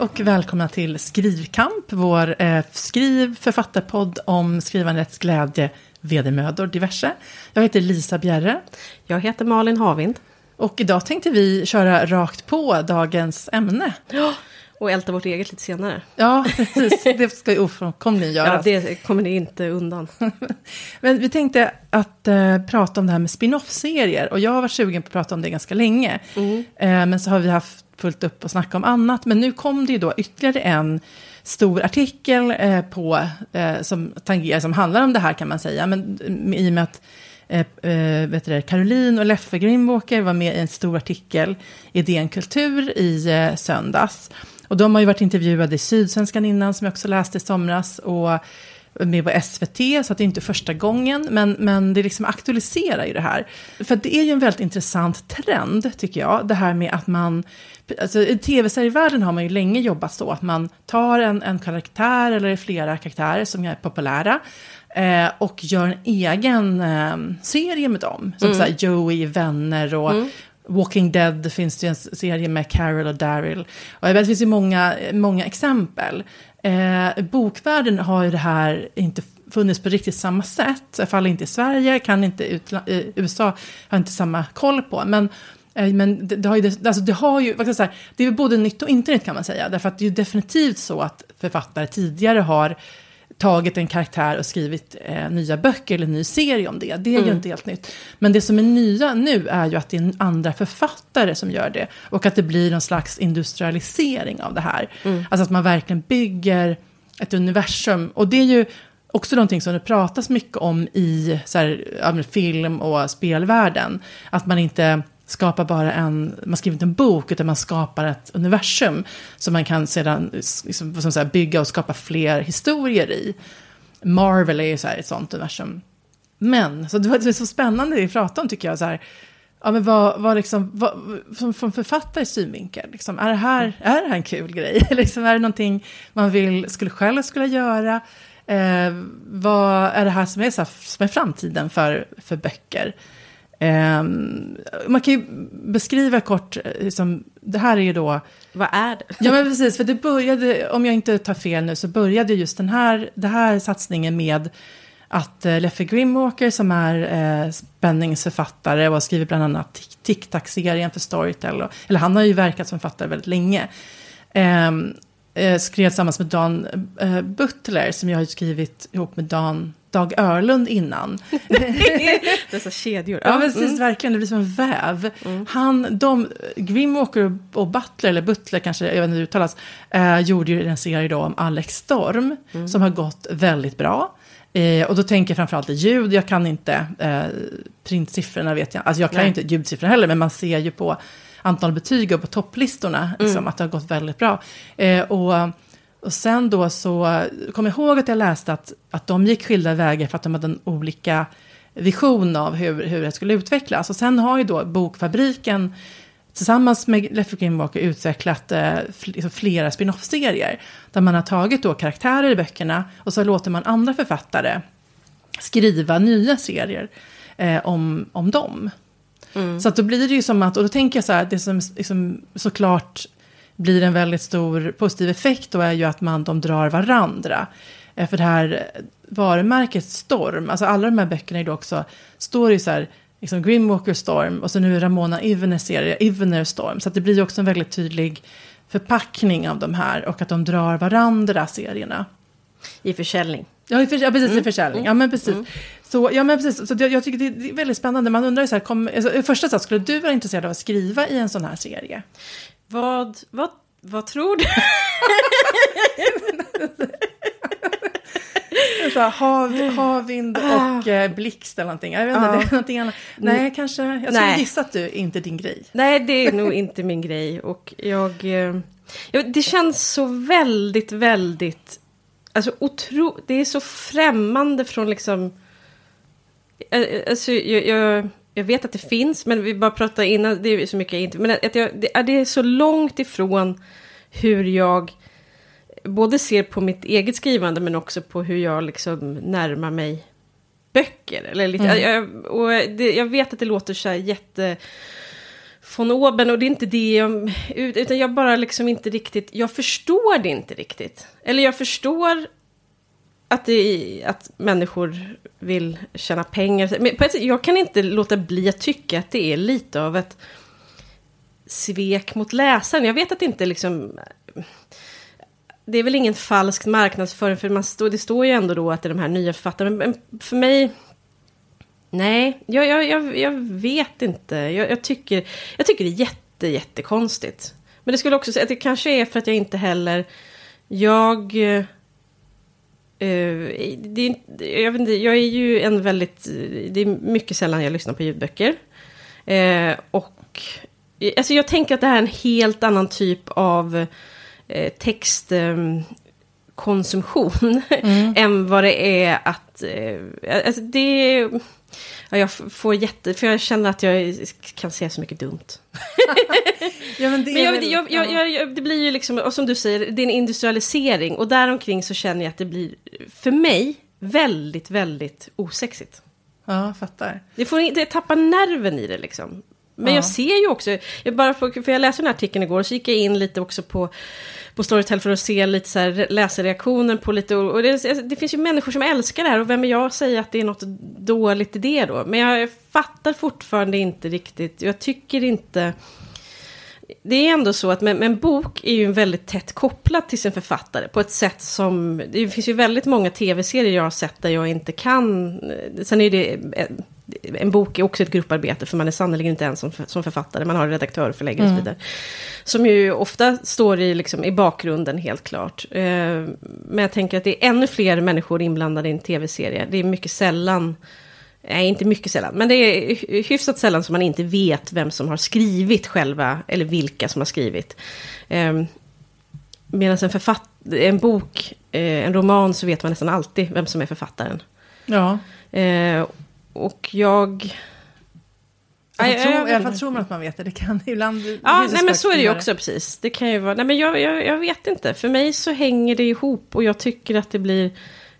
och välkomna till Skrivkamp, vår eh, skriv författarpodd om skrivandets glädje, vedermödor, diverse. Jag heter Lisa Bjerre. Jag heter Malin Havind. Och idag tänkte vi köra rakt på dagens ämne. Ja, och älta vårt eget lite senare. Ja, precis. Det ska ju ofrånkomligen göras. Ja, det kommer ni inte undan. Men vi tänkte att eh, prata om det här med spin-off-serier. Och jag har varit sugen på att prata om det ganska länge. Mm. Eh, men så har vi haft fullt upp och snacka om annat. Men nu kom det ju då ytterligare en stor artikel eh, på, eh, som, tangerar, som handlar om det här kan man säga. Men mm, i och med att eh, eh, vet du det, Caroline och Leffe Grimwalker var med i en stor artikel i DN Kultur i eh, söndags. Och de har ju varit intervjuade i Sydsvenskan innan, som jag också läste i somras. Och med på SVT, så att det är inte första gången. Men, men det liksom aktualiserar ju det här. För det är ju en väldigt intressant trend, tycker jag. Det här med att man... Alltså, I tv-serievärlden har man ju länge jobbat så att man tar en, en karaktär eller flera karaktärer som är populära. Eh, och gör en egen eh, serie med dem. Som Mm. Joey, Vänner och Walking Dead finns det ju en serie med Carol och Daryl. Och jag vet, det finns ju många, många exempel. Eh, bokvärlden har ju det här inte funnits på riktigt samma sätt. I alla fall inte i Sverige, kan inte utla- eh, USA har inte samma koll på. Men, eh, men det, det, har ju, alltså det har ju, vad ska jag säga, det är ju både nytt och inte nytt kan man säga. Därför att det är ju definitivt så att författare tidigare har tagit en karaktär och skrivit eh, nya böcker eller en ny serie om det. Det är ju inte helt nytt. Men det som är nya nu är ju att det är andra författare som gör det. Och att det blir någon slags industrialisering av det här. Alltså att man verkligen bygger ett universum. Och det är ju också någonting som det pratas mycket om i så här, film och spelvärlden. Att man inte skapar bara en, man skriver inte en bok, utan man skapar ett universum som man kan sedan liksom, som så här, bygga och skapa fler historier i. Marvel är ju så här ett sånt universum. Men, så det var så spännande det vi pratade om tycker jag, så här, ja men vad, vad liksom, vad, som, från författares synvinkel, liksom, är, det här, är det här en kul grej? liksom, är det någonting man vill, skulle själv skulle göra? Eh, vad är det här som är, så här, som är framtiden för, för böcker? Eh, man kan ju beskriva kort, eh, liksom, det här är ju då, Vad är det? Ja men precis, för det började, om jag inte tar fel nu, så började just den här, det här satsningen med att eh, Leffe Grimwalker som är eh, spänningsförfattare och har skrivit bland annat Tic- Tic Tac-serien för Storytel, och, eller han har ju verkat som författare väldigt länge, ehm, eh, skrev tillsammans med Dan Butler som jag har skrivit ihop med Dan, Dag Örlund innan. Dessa kedjor. Ja, precis, mm. verkligen. Det blir som en väv. Han, de, Grimwalker och Butler, eller Butler kanske, jag vet inte hur det uttalas, eh, gjorde ju en serie då om Alex Storm, som har gått väldigt bra. Eh, och då tänker jag framförallt i ljud, jag kan inte eh, printsiffrorna vet jag, alltså jag kan Nej. ju inte ljudsiffrorna heller, men man ser ju på antal betyg och på topplistorna liksom, att det har gått väldigt bra. Eh, och, och sen då så kom jag ihåg att jag läste att, att de gick skilda vägar för att de hade en olika vision av hur, hur det skulle utvecklas. Och sen har ju då Bokfabriken tillsammans med Leffe Grimwalker utvecklat eh, liksom flera spin-off-serier. Där man har tagit då karaktärer i böckerna och så låter man andra författare skriva nya serier eh, om, om dem. Så att då blir det ju som att, och då tänker jag så här, det som liksom, såklart blir en väldigt stor positiv effekt då är ju att man, de drar varandra. Eh, För det här varumärket Storm, alltså alla de här böckerna är då också, står ju så här, liksom Grimwalker Storm och så nu Ramona Ivener serie, Ivener Storm. Så det blir ju också en väldigt tydlig förpackning av de här och att de drar varandra serierna. I försäljning. Ja, i för, ja precis, i försäljning. Ja, men precis. Så, ja, men precis. Så jag, jag tycker det är, väldigt spännande. Man undrar ju så här, kom, alltså, första sak, skulle du vara intresserad av att skriva i en sån här serie? Vad, vad, vad tror du? Så här, hav, havvind och eh, blixt eller någonting. Jag vet inte, Ja. det är någonting annat. Nej, kanske. Jag skulle Nej. gissa att du inte är din grej. Nej, det är nog inte min grej. Och jag... eh, ja, det känns så väldigt, väldigt... Alltså otro... Det är så främmande från liksom... eh, Alltså, jag, jag, jag vet att det finns, men vi bara pratade innan, det är så mycket jag inte... Men att jag, det, är- det är så långt ifrån hur jag både ser på mitt eget skrivande men också på hur jag liksom närmar mig böcker. Eller lite, Mm. jag, och det, jag vet att det låter så här jätte von oben och det är inte det jag, utan jag bara liksom inte riktigt, jag förstår det inte riktigt. Eller jag förstår att, det, att människor vill tjäna pengar. Men på ett sätt, jag kan inte låta bli att tycka att det är lite av ett svek mot läsaren. Jag vet att det inte liksom... Det är väl ingen falsk marknadsföring, för man stå, det står ju ändå då att det är de här nya författarna. Men för mig... Nej, jag, jag, jag, jag vet inte. Jag, jag, tycker, jag tycker det är jätte, jättekonstigt. Men det skulle också säga att det kanske är för att jag inte heller... Jag eh, Uh, det, jag, vet inte, jag är ju en väldigt... Det är mycket sällan jag lyssnar på ljudböcker. Uh, och alltså jag tänker att det här är en helt annan typ av uh, textkonsumtion. Mm. än vad det är att... alltså det Ja, jag får jätte... För jag känner att jag kan säga så mycket dumt. ja, men det, men jag, väl, jag, jag, jag, det blir ju liksom, och som du säger, det är en industrialisering. Och däromkring så känner jag att det blir, för mig, väldigt, väldigt osexigt. Ja, fattar. Det, får, det tappar nerven i det liksom. Men ja. jag ser ju också, jag bara för, för jag läste den här artikeln igår, så gick jag in lite också på på Storytel för att se lite så här läsarreaktioner på lite... Och det, alltså, det, finns ju människor som älskar det här och vem är jag att säga att det är något dåligt i det då? Men jag fattar fortfarande inte riktigt, jag tycker inte... Det är ändå så att men, en bok är ju väldigt tätt kopplad till sin författare på ett sätt som... Det finns ju väldigt många tv-serier jag har sett där jag inte kan... Sen är det en bok är också ett grupparbete, för man är sannerligen inte ensam som, som författare, man har redaktör, förläggare och så mm. vidare. Som ju ofta står i, liksom, i bakgrunden, helt klart. Eh, men jag tänker att det är ännu fler människor inblandade i en tv-serie. Det är mycket sällan, nej inte mycket sällan, men det är hyfsat sällan som man inte vet vem som har skrivit själva, eller vilka som har skrivit. Eh, Medan en, författ en bok, eh, en roman, så vet man nästan alltid vem som är författaren. Ja. Eh, och jag... Jag tror, I alla fall tror man att man vet det. Det kan ibland... Ja, nej, men så är det ju också precis. Det kan ju vara... Nej, men jag, jag, jag vet inte. För mig så hänger det ihop och jag tycker att det blir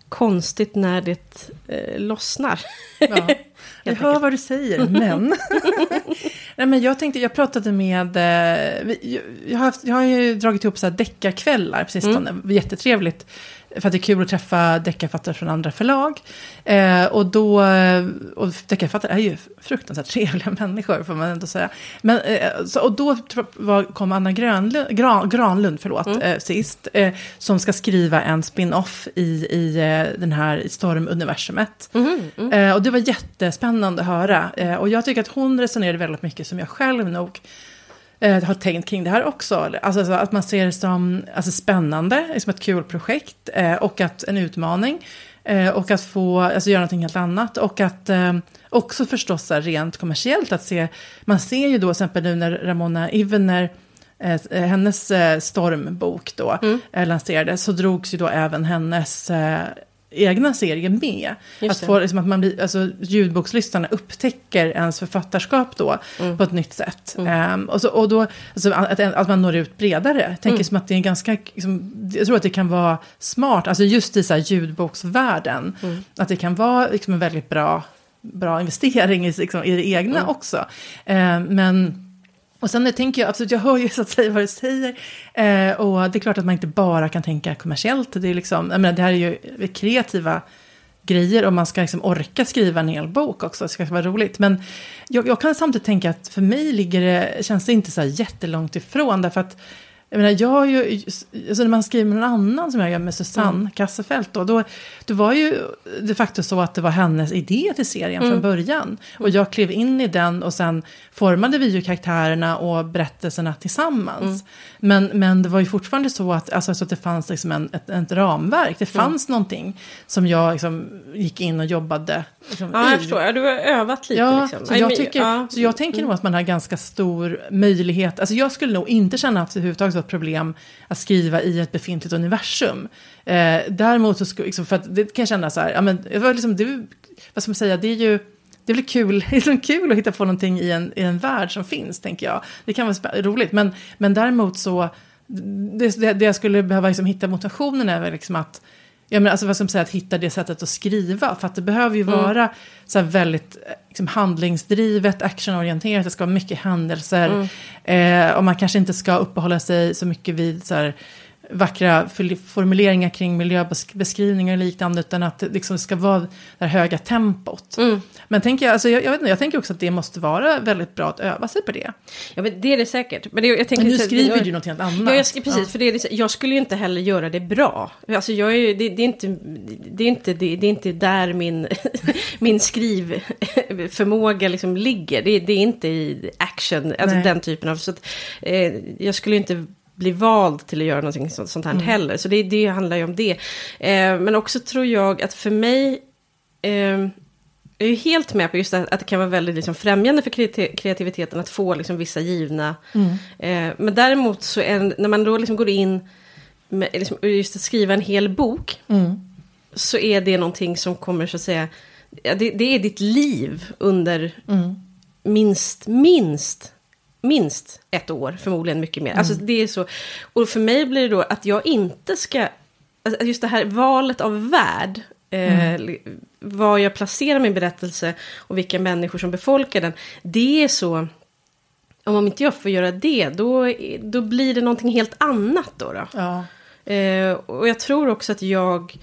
konstigt när det eh, lossnar. Ja. Jag hör vad du säger, men... Nej, men jag tänkte, jag pratade med... Eh, jag, har haft, jag har ju dragit ihop så här deckarkvällar på sistone. Mm. Jättetrevligt för att det är kul att träffa deckarfattare från andra förlag. Eh, och då, och deckarfattare är ju fruktansvärt trevliga människor får man ändå säga. Men, eh, så, och då var, kom Anna Grönlund, Gran, Granlund förlåt, mm. eh, sist, eh, som ska skriva en spin-off i, i eh, den här Stormuniversumet. Mm, mm. och det var jättespännande att höra. och jag tycker att hon resonerade väldigt mycket som jag själv nog eh, har tänkt kring det här också. Alltså, att man ser det som alltså, spännande, som ett kul projekt eh, och att en utmaning. Eh, och att få alltså, göra någonting helt annat. Och att eh, också förstås rent kommersiellt att se, man ser ju då till exempel nu när Ramona Ivener eh, hennes eh, stormbok då mm. lanserades så drogs ju då även hennes egna serier med. att, få, liksom, att man blir, alltså, ljudbokslyssnarna upptäcker ens författarskap då mm. på ett nytt sätt. Mm. Um, och, så, och då, alltså, att, att, man når ut bredare. Jag tänker mm. som att det är ganska, liksom, jag tror att det kan vara smart, alltså just i så här, ljudboksvärlden, mm. att det kan vara liksom, en väldigt bra, bra investering i, liksom, i det egna mm. också. Um, men och sen tänker jag, absolut, jag hör ju så att säga vad du säger. Eh, och det är klart att man inte bara kan tänka kommersiellt. Det, är liksom, jag menar, det här är ju kreativa grejer och man ska liksom orka skriva en hel bok också. Det ska vara roligt. Men jag, jag kan samtidigt tänka att för mig ligger det, känns det inte så här jättelångt ifrån. Därför att jag menar, jag ju, alltså när man skriver med någon annan som jag gör med Susanne mm. Kassefelt då, då, då var ju de facto så att det var hennes idé till serien mm. från början. Och jag klev in i den och sen formade vi ju karaktärerna och berättelserna tillsammans. Mm. Men, men det var ju fortfarande så att, alltså, så att det fanns liksom en, ett, ett ramverk, det mm. fanns mm. någonting som jag liksom, gick in och jobbade liksom, Ja, jag förstår, ja, du har övat lite. Ja, liksom. så, jag tycker, ja. så jag tänker mm. nog att man har ganska stor möjlighet, alltså jag skulle nog inte känna att det överhuvudtaget var ett problem att skriva i ett befintligt universum. Eh, däremot så skulle, liksom, för att det kan jag känna så här, ja men, det var liksom, det, vad ska man säga, det är ju, det väl kul, liksom kul att hitta på någonting i en, i en värld som finns, tänker jag. Det kan vara roligt, men, men däremot så, det, det, det jag skulle behöva liksom hitta motivationen är väl liksom att Ja, men alltså vad ska man säga, att hitta det sättet att skriva. För att det behöver ju vara så väldigt eh, liksom, handlingsdrivet, actionorienterat. Det ska vara mycket händelser. Eh, och man kanske inte ska uppehålla sig så mycket vid så här, vackra formuleringar kring miljöbeskrivningar och liknande. Utan att det liksom ska vara det här höga tempot. Men tänker jag, alltså, jag, jag, vet inte, jag tänker också att det måste vara väldigt bra att öva sig på det. Ja, men det är det säkert. Men det, jag tänker, Men nu så- skriver jag- du något helt annat. Ja, jag precis. Ja. För det är, jag skulle ju inte heller göra det bra. Alltså, jag är, det, det, är inte, det, är inte, det, det är inte där min, min skrivförmåga liksom ligger. Det, det är inte i action, alltså Nej. den typen av... Så att, eh, jag skulle ju inte bli vald till att göra någonting sånt, sånt Mm. här heller. Så det, det handlar ju om det. Eh, men också tror jag att för mig... Eh, jag är ju helt med på just det, att det kan vara väldigt liksom främjande för kreati- kreativiteten att få liksom vissa givna... Eh, men däremot så är, när man då liksom går in med liksom, just att skriva en hel bok Mm. så är det någonting som kommer så att säga... Det, det är ditt liv under Mm. minst, minst, minst ett år, förmodligen mycket mer. Alltså det är så. Och för mig blir det då att jag inte ska, alltså just det här valet av värld, eh, var jag placerar min berättelse och vilka människor som befolkar den, det är så, om inte jag får göra det, då, då blir det någonting helt annat då. då. Ja. Eh, och jag tror också att jag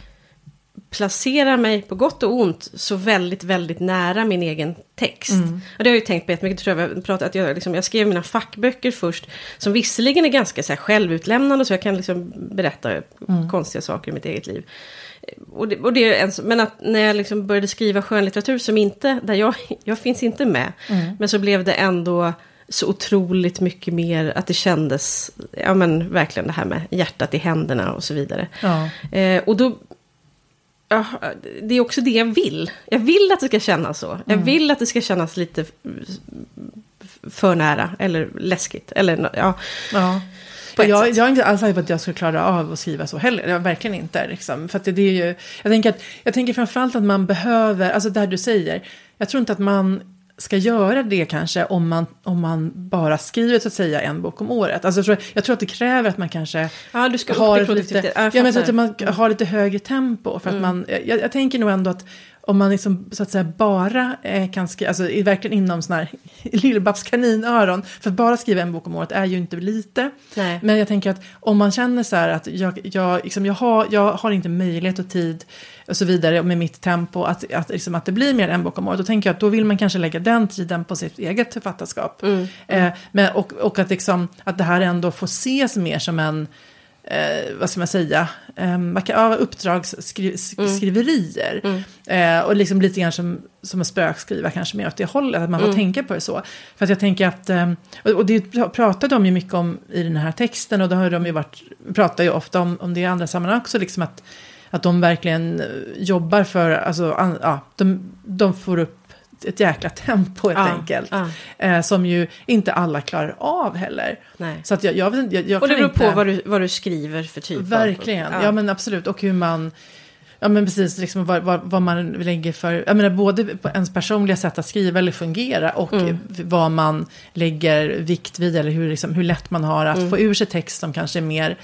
placerar mig på gott och ont så väldigt, väldigt nära min egen text. Och det har jag ju tänkt på jättemycket, tror jag, pratat, att jag, liksom, jag skrev mina fackböcker först, som visserligen är ganska så här, självutlämnande, så jag kan liksom berätta konstiga saker i mitt eget liv. Och det, och det är en, men att när jag liksom började skriva skönlitteratur som inte, där jag, jag finns inte med, men så blev det ändå så otroligt mycket mer att det kändes, ja men verkligen det här med hjärtat i händerna och så vidare. Ja. Eh, och då, ja, det är också det jag vill. Jag vill att det ska kännas så. Jag vill att det ska kännas lite för nära eller läskigt. Eller, ja, Ja. Jag, jag är inte alls säker på att jag skulle klara av att skriva så heller. Jag, verkligen inte. Liksom. För det, det är ju, jag, tänker att, jag tänker framförallt att man behöver, alltså där du säger, jag tror inte att man ska göra det kanske om man, om man bara skriver så att säga en bok om året. Alltså, jag, tror, jag tror att det kräver att man kanske ja du ska upp har lite. Ja, men så. Mm. att man har lite högre tempo. För att man, jag, jag tänker nog ändå att om man liksom, så att säga bara eh, kan skriva, alltså verkligen inom sån här Lill-Babs kaninöron, för att bara skriva en bok om året är ju inte lite. Nej. Men jag tänker att om man känner så här att jag, jag, liksom, jag, har, jag har inte möjlighet och tid och så vidare med mitt tempo att, att, liksom, att det blir mer än en bok om året, då tänker jag att då vill man kanske lägga den tiden på sitt eget författarskap. Eh, men, och, och att, liksom, att det här ändå får ses mer som en eh, vad ska man säga, eh, vad kan- ja, uppdragsskriverier. Eh, och liksom lite grann som, som att spökskriva kanske mer åt det hållet, att man får tänka på det så. För att jag tänker att, eh, och, och det pratade de ju mycket om i den här texten och då har de ju varit, pratar ju ofta om, om det i andra sammanhang också, liksom att, att de verkligen eh, jobbar för, alltså, an, ja, de, de får upp ett jäkla tempo helt Ja, enkelt. ja. Eh, som ju inte alla klarar av heller. Nej. Så att jag, jag, jag, jag Och det beror inte... på vad du, vad du skriver för typ Verkligen, ja. men absolut. Och hur man, ja men precis, liksom vad, vad, vad man lägger för, jag menar både på ens personliga sätt att skriva eller fungera och Mm. vad man lägger vikt vid eller hur, liksom, hur lätt man har att Mm. få ur sig text som kanske är mer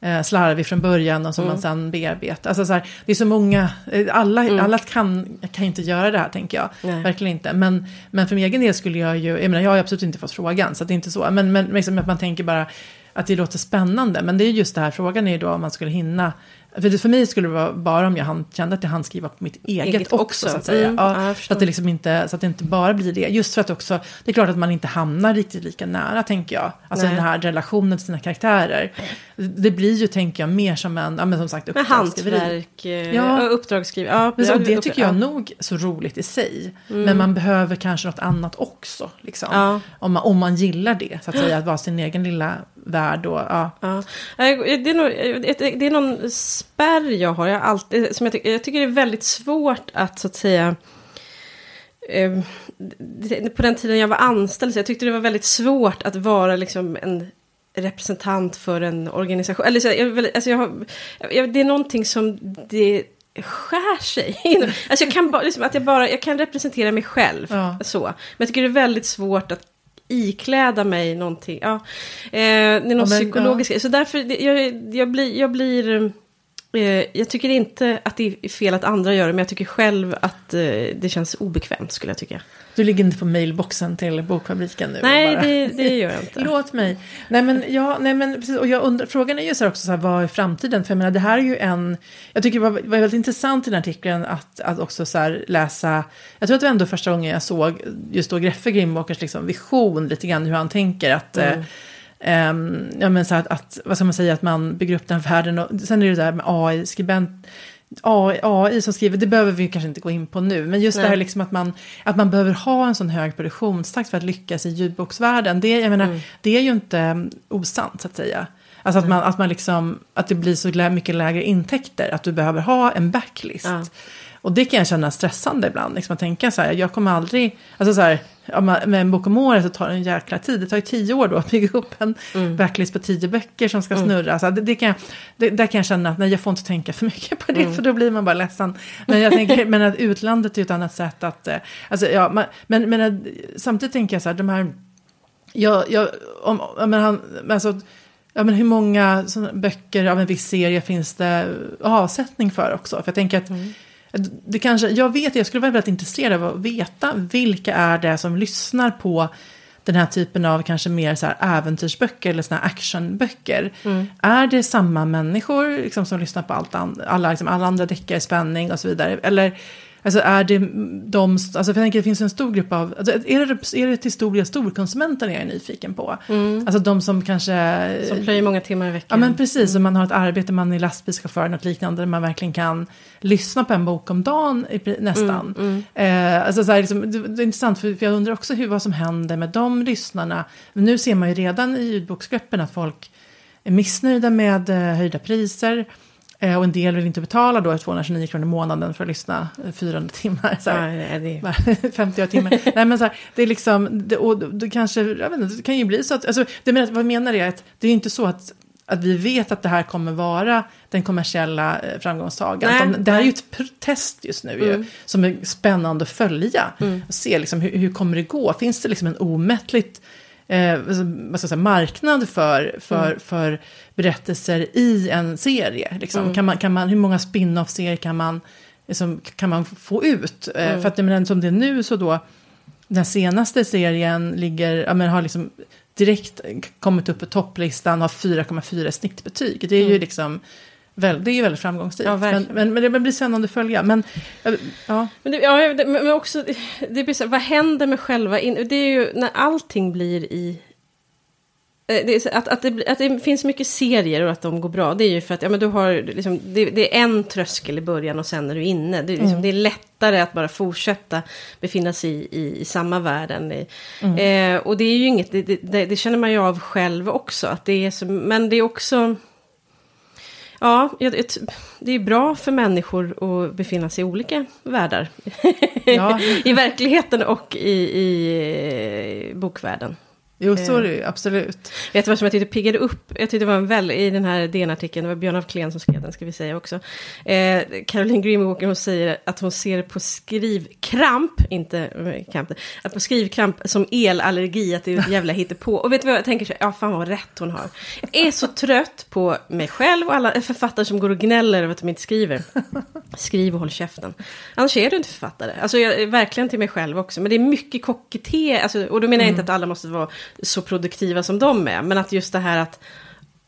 eh, slarvig från början och som Mm. man sen bearbetar. Alltså så här, det är så många, eh, alla, alla kan, kan inte göra det här tänker jag. Nej. Verkligen inte. Men, men för min egen del skulle jag ju, jag menar jag har absolut inte fått frågan så det är inte så. Men, men liksom att man tänker bara att det låter spännande. Men det är just det här, frågan är ju då om man skulle hinna. För, det, för mig skulle det vara bara om jag kände att jag hann skriva på mitt eget, Eget också, också. så att säga. Mm, ja, så, att det liksom inte, så att det inte bara blir det. Just för att också, det är klart att man inte hamnar riktigt lika nära tänker jag. Alltså Nej. den här relationen till sina karaktärer. Det blir ju, tänker jag, mer som en, ja men som sagt, uppdragsskriveri. hantverk, eh, Ja. uppdragsskrivning. Ja, Men så, ja, det tycker jag ja. nog så roligt i sig. Men man behöver kanske något annat också. Liksom. Ja. Om, man, om man gillar det, så att säga. Att vara sin egen lilla värld. Och, ja. Ja. Det är, nog, det är någon spärr jag har. Jag, alltid, som jag, tycker, jag tycker det är väldigt svårt att så att säga... eh, det- På den tiden jag var anställd så jag tyckte det var väldigt svårt att vara liksom en representant för en organisation. Eller så, jag, alltså jag, har- jag, det är någonting som det skär sig. Alltså jag kan, bara, liksom, att jag, bara, jag kan representera mig själv. Ja. Så. Men jag tycker det är väldigt svårt att ikläda mig någonting. Ja. Eh, det är någon men, psykologisk grej. Så därför, jag, jag blir... Jag blir jag tycker inte att det är fel att andra gör det, men jag tycker själv att eh, det känns obekvämt skulle jag tycka. Du ligger inte på mailboxen till Bokfabriken nu? Nej, det, det, gör jag inte. Låt mig. Nej, men, ja, nej, men precis. Och jag undrar, frågan är ju så här också, så här, vad är framtiden? För jag menar, det här är ju en... Jag tycker det var, var väldigt intressant i den artikeln att, att också så här, läsa... Jag tror att det var ändå första gången jag såg just då Greffe Grimwalkers liksom, vision, lite grann hur han tänker. att... Mm. Um, ja, men så att, att, vad ska man säga, att man bygger upp den världen. Och sen är det där med AI-skribent, AI, AI som skriver, det behöver vi kanske inte gå in på nu, men just Nej. det här liksom att man, att man behöver ha en sån hög produktionstakt för att lyckas i ljudboksvärlden, det, jag menar, mm. det är ju inte osant så att säga. Alltså att, man, att, man liksom, att det blir så mycket lägre intäkter, att du behöver ha en backlist. Ja. Och det kan jag känna stressande ibland, liksom att tänka så här, jag kommer aldrig, alltså så här, med en bok om året så tar det en jäkla tid. Det tar ju tio år då att bygga upp en mm. backlist på tio böcker som ska mm. snurra. Alltså det, det kan det, där kan jag känna att nej, jag får inte tänka för mycket på det, mm. för då blir man bara ledsen. Men jag tänker, men att utlandet är ett annat sätt att, eh, alltså ja, man, men, men samtidigt tänker jag så här, de här, jag, jag, om, men han, alltså, ja, men hur många böcker av en viss serie finns det avsättning för också? För jag tänker att mm. Det kanske, jag vet, jag skulle vara väldigt intresserad av att veta vilka är det som lyssnar på den här typen av kanske mer så här äventyrsböcker eller såna här actionböcker. Mm. Är det samma människor liksom, som lyssnar på allt an, alla, liksom, alla andra deckare, spänning och så vidare? Eller Alltså är det de, alltså för jag tänker det finns en stor grupp av, alltså är, det, är det till stor del storkonsumenten jag är nyfiken på? Mm. Alltså de som kanske... Som plöjer många timmar i veckan. Ja men precis, mm. och man har ett arbete, man är lastbilschaufför, något liknande, där man verkligen kan lyssna på en bok om dagen nästan. Mm, mm. Eh, alltså så här, liksom, det, det, är intressant, för, för jag undrar också hur, vad som händer med de lyssnarna. Nu ser man ju redan i ljudboksgruppen att folk är missnöjda med eh, höjda priser. Eh, och en del vill inte betala då 229 kronor i månaden för att lyssna 400 timmar. Så här, ja, det... 50 timmar. Nej men så här, det är liksom, det, och det kanske, jag vet inte, det kan ju bli så att, alltså, det vad jag menar är att det är inte så att att vi vet att det här kommer vara den kommersiella eh, framgångssagan. Nej, det här är ju ett test just nu mm. ju, som är spännande att följa. Mm. Och se liksom, hur, hur kommer det gå? Finns det liksom en omättligt eh, jag säga, marknad för, för, mm. för berättelser i en serie. Liksom. Mm. Kan man, kan man, hur många spin-off-serier kan man, liksom, kan man få ut? Eh, mm. för att men, som det är nu så då, den senaste serien ligger, ja, men har liksom direkt kommit upp på topplistan, har 4,4 snittbetyg. Det är ju mm. liksom Väl, det är ju väldigt framgångsrikt. Ja, men, men, men, det blir spännande att följa. Men, ja. Men, det, ja, men också, det blir så, vad händer med själva... In, det är ju när allting blir i... Eh, det att, att, det, att det finns mycket serier och att de går bra, det är ju för att ja, men du har, liksom, det, det är en tröskel i början och sen är du inne. Det är, liksom, mm. det är lättare att bara fortsätta befinna sig i, i, i samma världen. Mm. Eh, och det är ju inget, det, det, det, känner man ju av själv också. Att det är så, men det är också Ja, det är bra för människor att befinna sig i olika världar. Ja. I verkligheten och i, i bokvärlden. Jo, så är det ju, absolut. Vet du vad som jag tyckte piggade upp? Jag tyckte det var en väl, i den här DN-artikeln, det var Björn af Kleen som skrev den, ska vi säga också. Eh, Caroline Greenwalker, hon säger att hon ser på skrivkramp, inte eh, kamp, att på skrivkramp som elallergi, att det är ett jävla hittepå. Och vet du vad jag tänker? Så, ja, fan vad rätt hon har. Jag är så trött på mig själv och alla författare som går och gnäller över att de inte skriver. Skriv och håll käften. Annars är du inte författare. Alltså, jag, verkligen till mig själv också. Men det är mycket koketté, alltså, och då menar jag inte mm. att alla måste vara så produktiva som de är. Men att just det här att,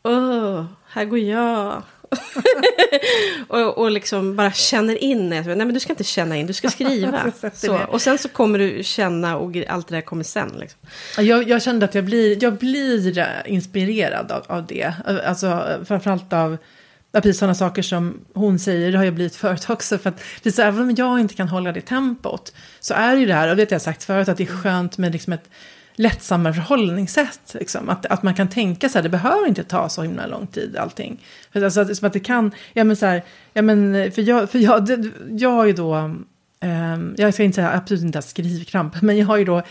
åh, här går jag. och, och liksom bara känner in. Nej men du ska inte känna in, du ska skriva. så. Och sen så kommer du känna och allt det där kommer sen. Liksom. Jag, jag kände att jag blir, jag blir inspirerad av, av det. Alltså framförallt av precis sådana saker som hon säger, det har jag blivit förut också. För att precis, även om jag inte kan hålla det tempot så är det ju det här, och det har jag sagt förut, att det är skönt med liksom ett lättsamma förhållningssätt. Liksom. Att, att man kan tänka så här, det behöver inte ta så himla lång tid allting. För, alltså, som att det kan, ja men så här, ja men för jag, för jag, det, jag har ju då, eh, jag ska inte säga absolut inte ha skrivkramp, men jag har ju då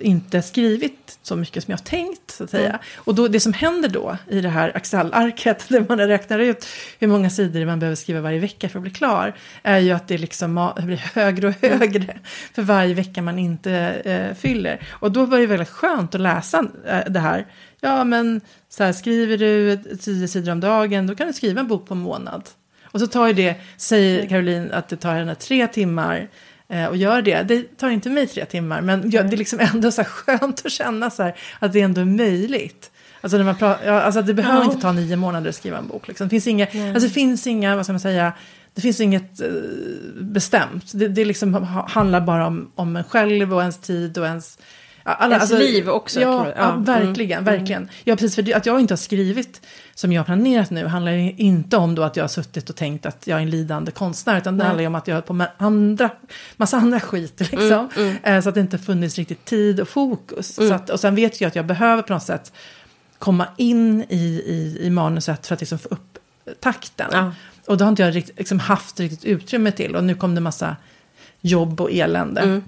inte skrivit så mycket som jag tänkt. Så att säga. Mm. Och då, det som händer då i det här Excel-arket, där man räknar ut hur många sidor man behöver skriva varje vecka för att bli klar, är ju att det liksom blir högre och högre för varje vecka man inte eh, fyller. Och då var det väldigt skönt att läsa eh, det här. Ja, men så här, skriver du tio sidor om dagen, då kan du skriva en bok på en månad. Och så tar ju det, säger Caroline, att det tar henne tre timmar eh, och gör det. Det tar inte mig tre timmar, men jag, det är liksom ändå så skönt att känna så här, att det ändå är möjligt. Alltså, när man pratar, ja, alltså det behöver Ja. inte ta nio månader att skriva en bok. Liksom. Det, finns inga, alltså, det finns inga, vad ska man säga, det finns inget eh, bestämt. Det, det liksom ha- handlar bara om, om en själv och ens tid och ens... Alla, Ens liv också, Ja, ja, ja. Mm. verkligen. verkligen. Ja, precis. För det- att jag inte har skrivit som jag har planerat nu handlar inte om då att jag har suttit och tänkt att jag är en lidande konstnär. Utan det Nej. handlar om att jag har på med andra, massa andra skit. Liksom. Mm, Eh, Så att det inte funnits riktigt tid och fokus. Så att, och sen vet jag att jag behöver på något sätt komma in i, i, i manuset för att liksom få upp takten. Ja. Och då har inte jag rikt, liksom haft riktigt utrymme till. Och nu kom det massa jobb och elände. Mm.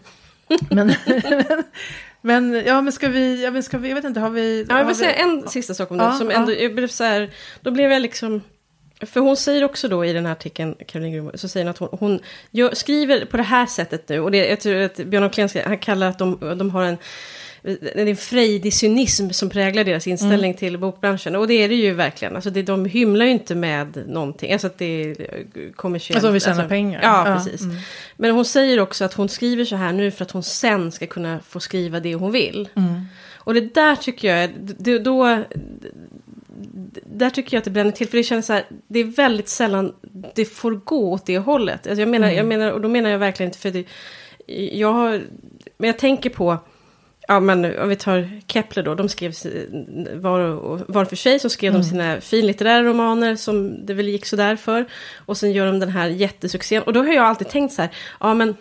Men, men, ja, men ska vi, ja, men ska vi, jag vet inte, har vi... Ja, jag vill vi, säga en sista sak om Ja, det. Som ja. ändå, jag blev så här, då blev jag liksom... För hon säger också då i den här artikeln, Caroline Grunborg, så säger hon att hon, hon gör, skriver på det här sättet nu. Och det, jag tror att Björn af Kleen, ska- han kallar att de, de har en, en frejdig cynism som präglar deras inställning Mm. till bokbranschen. Och det är det ju verkligen. Alltså det, de hymlar ju inte med någonting. Alltså att det är kommersiellt. Alltså, vi tjänar pengar. Ja, Ja, precis. mm. Men hon säger också att hon skriver så här nu för att hon sen ska kunna få skriva det hon vill. Mm. Och det där tycker jag, det, då, där tycker jag att det bränner till. För det känns så här, det är väldigt sällan det får gå åt det hållet. Alltså jag menar, Mm. jag menar, och då menar jag verkligen inte för det, jag har, men jag tänker på, ja men om vi tar Kepler då, de skrev var, och, var för sig, så skrev Mm. de sina finlitterära romaner som det väl gick sådär för. Och sen gör de den här jättesuccén. Och då har jag alltid tänkt så här, ja men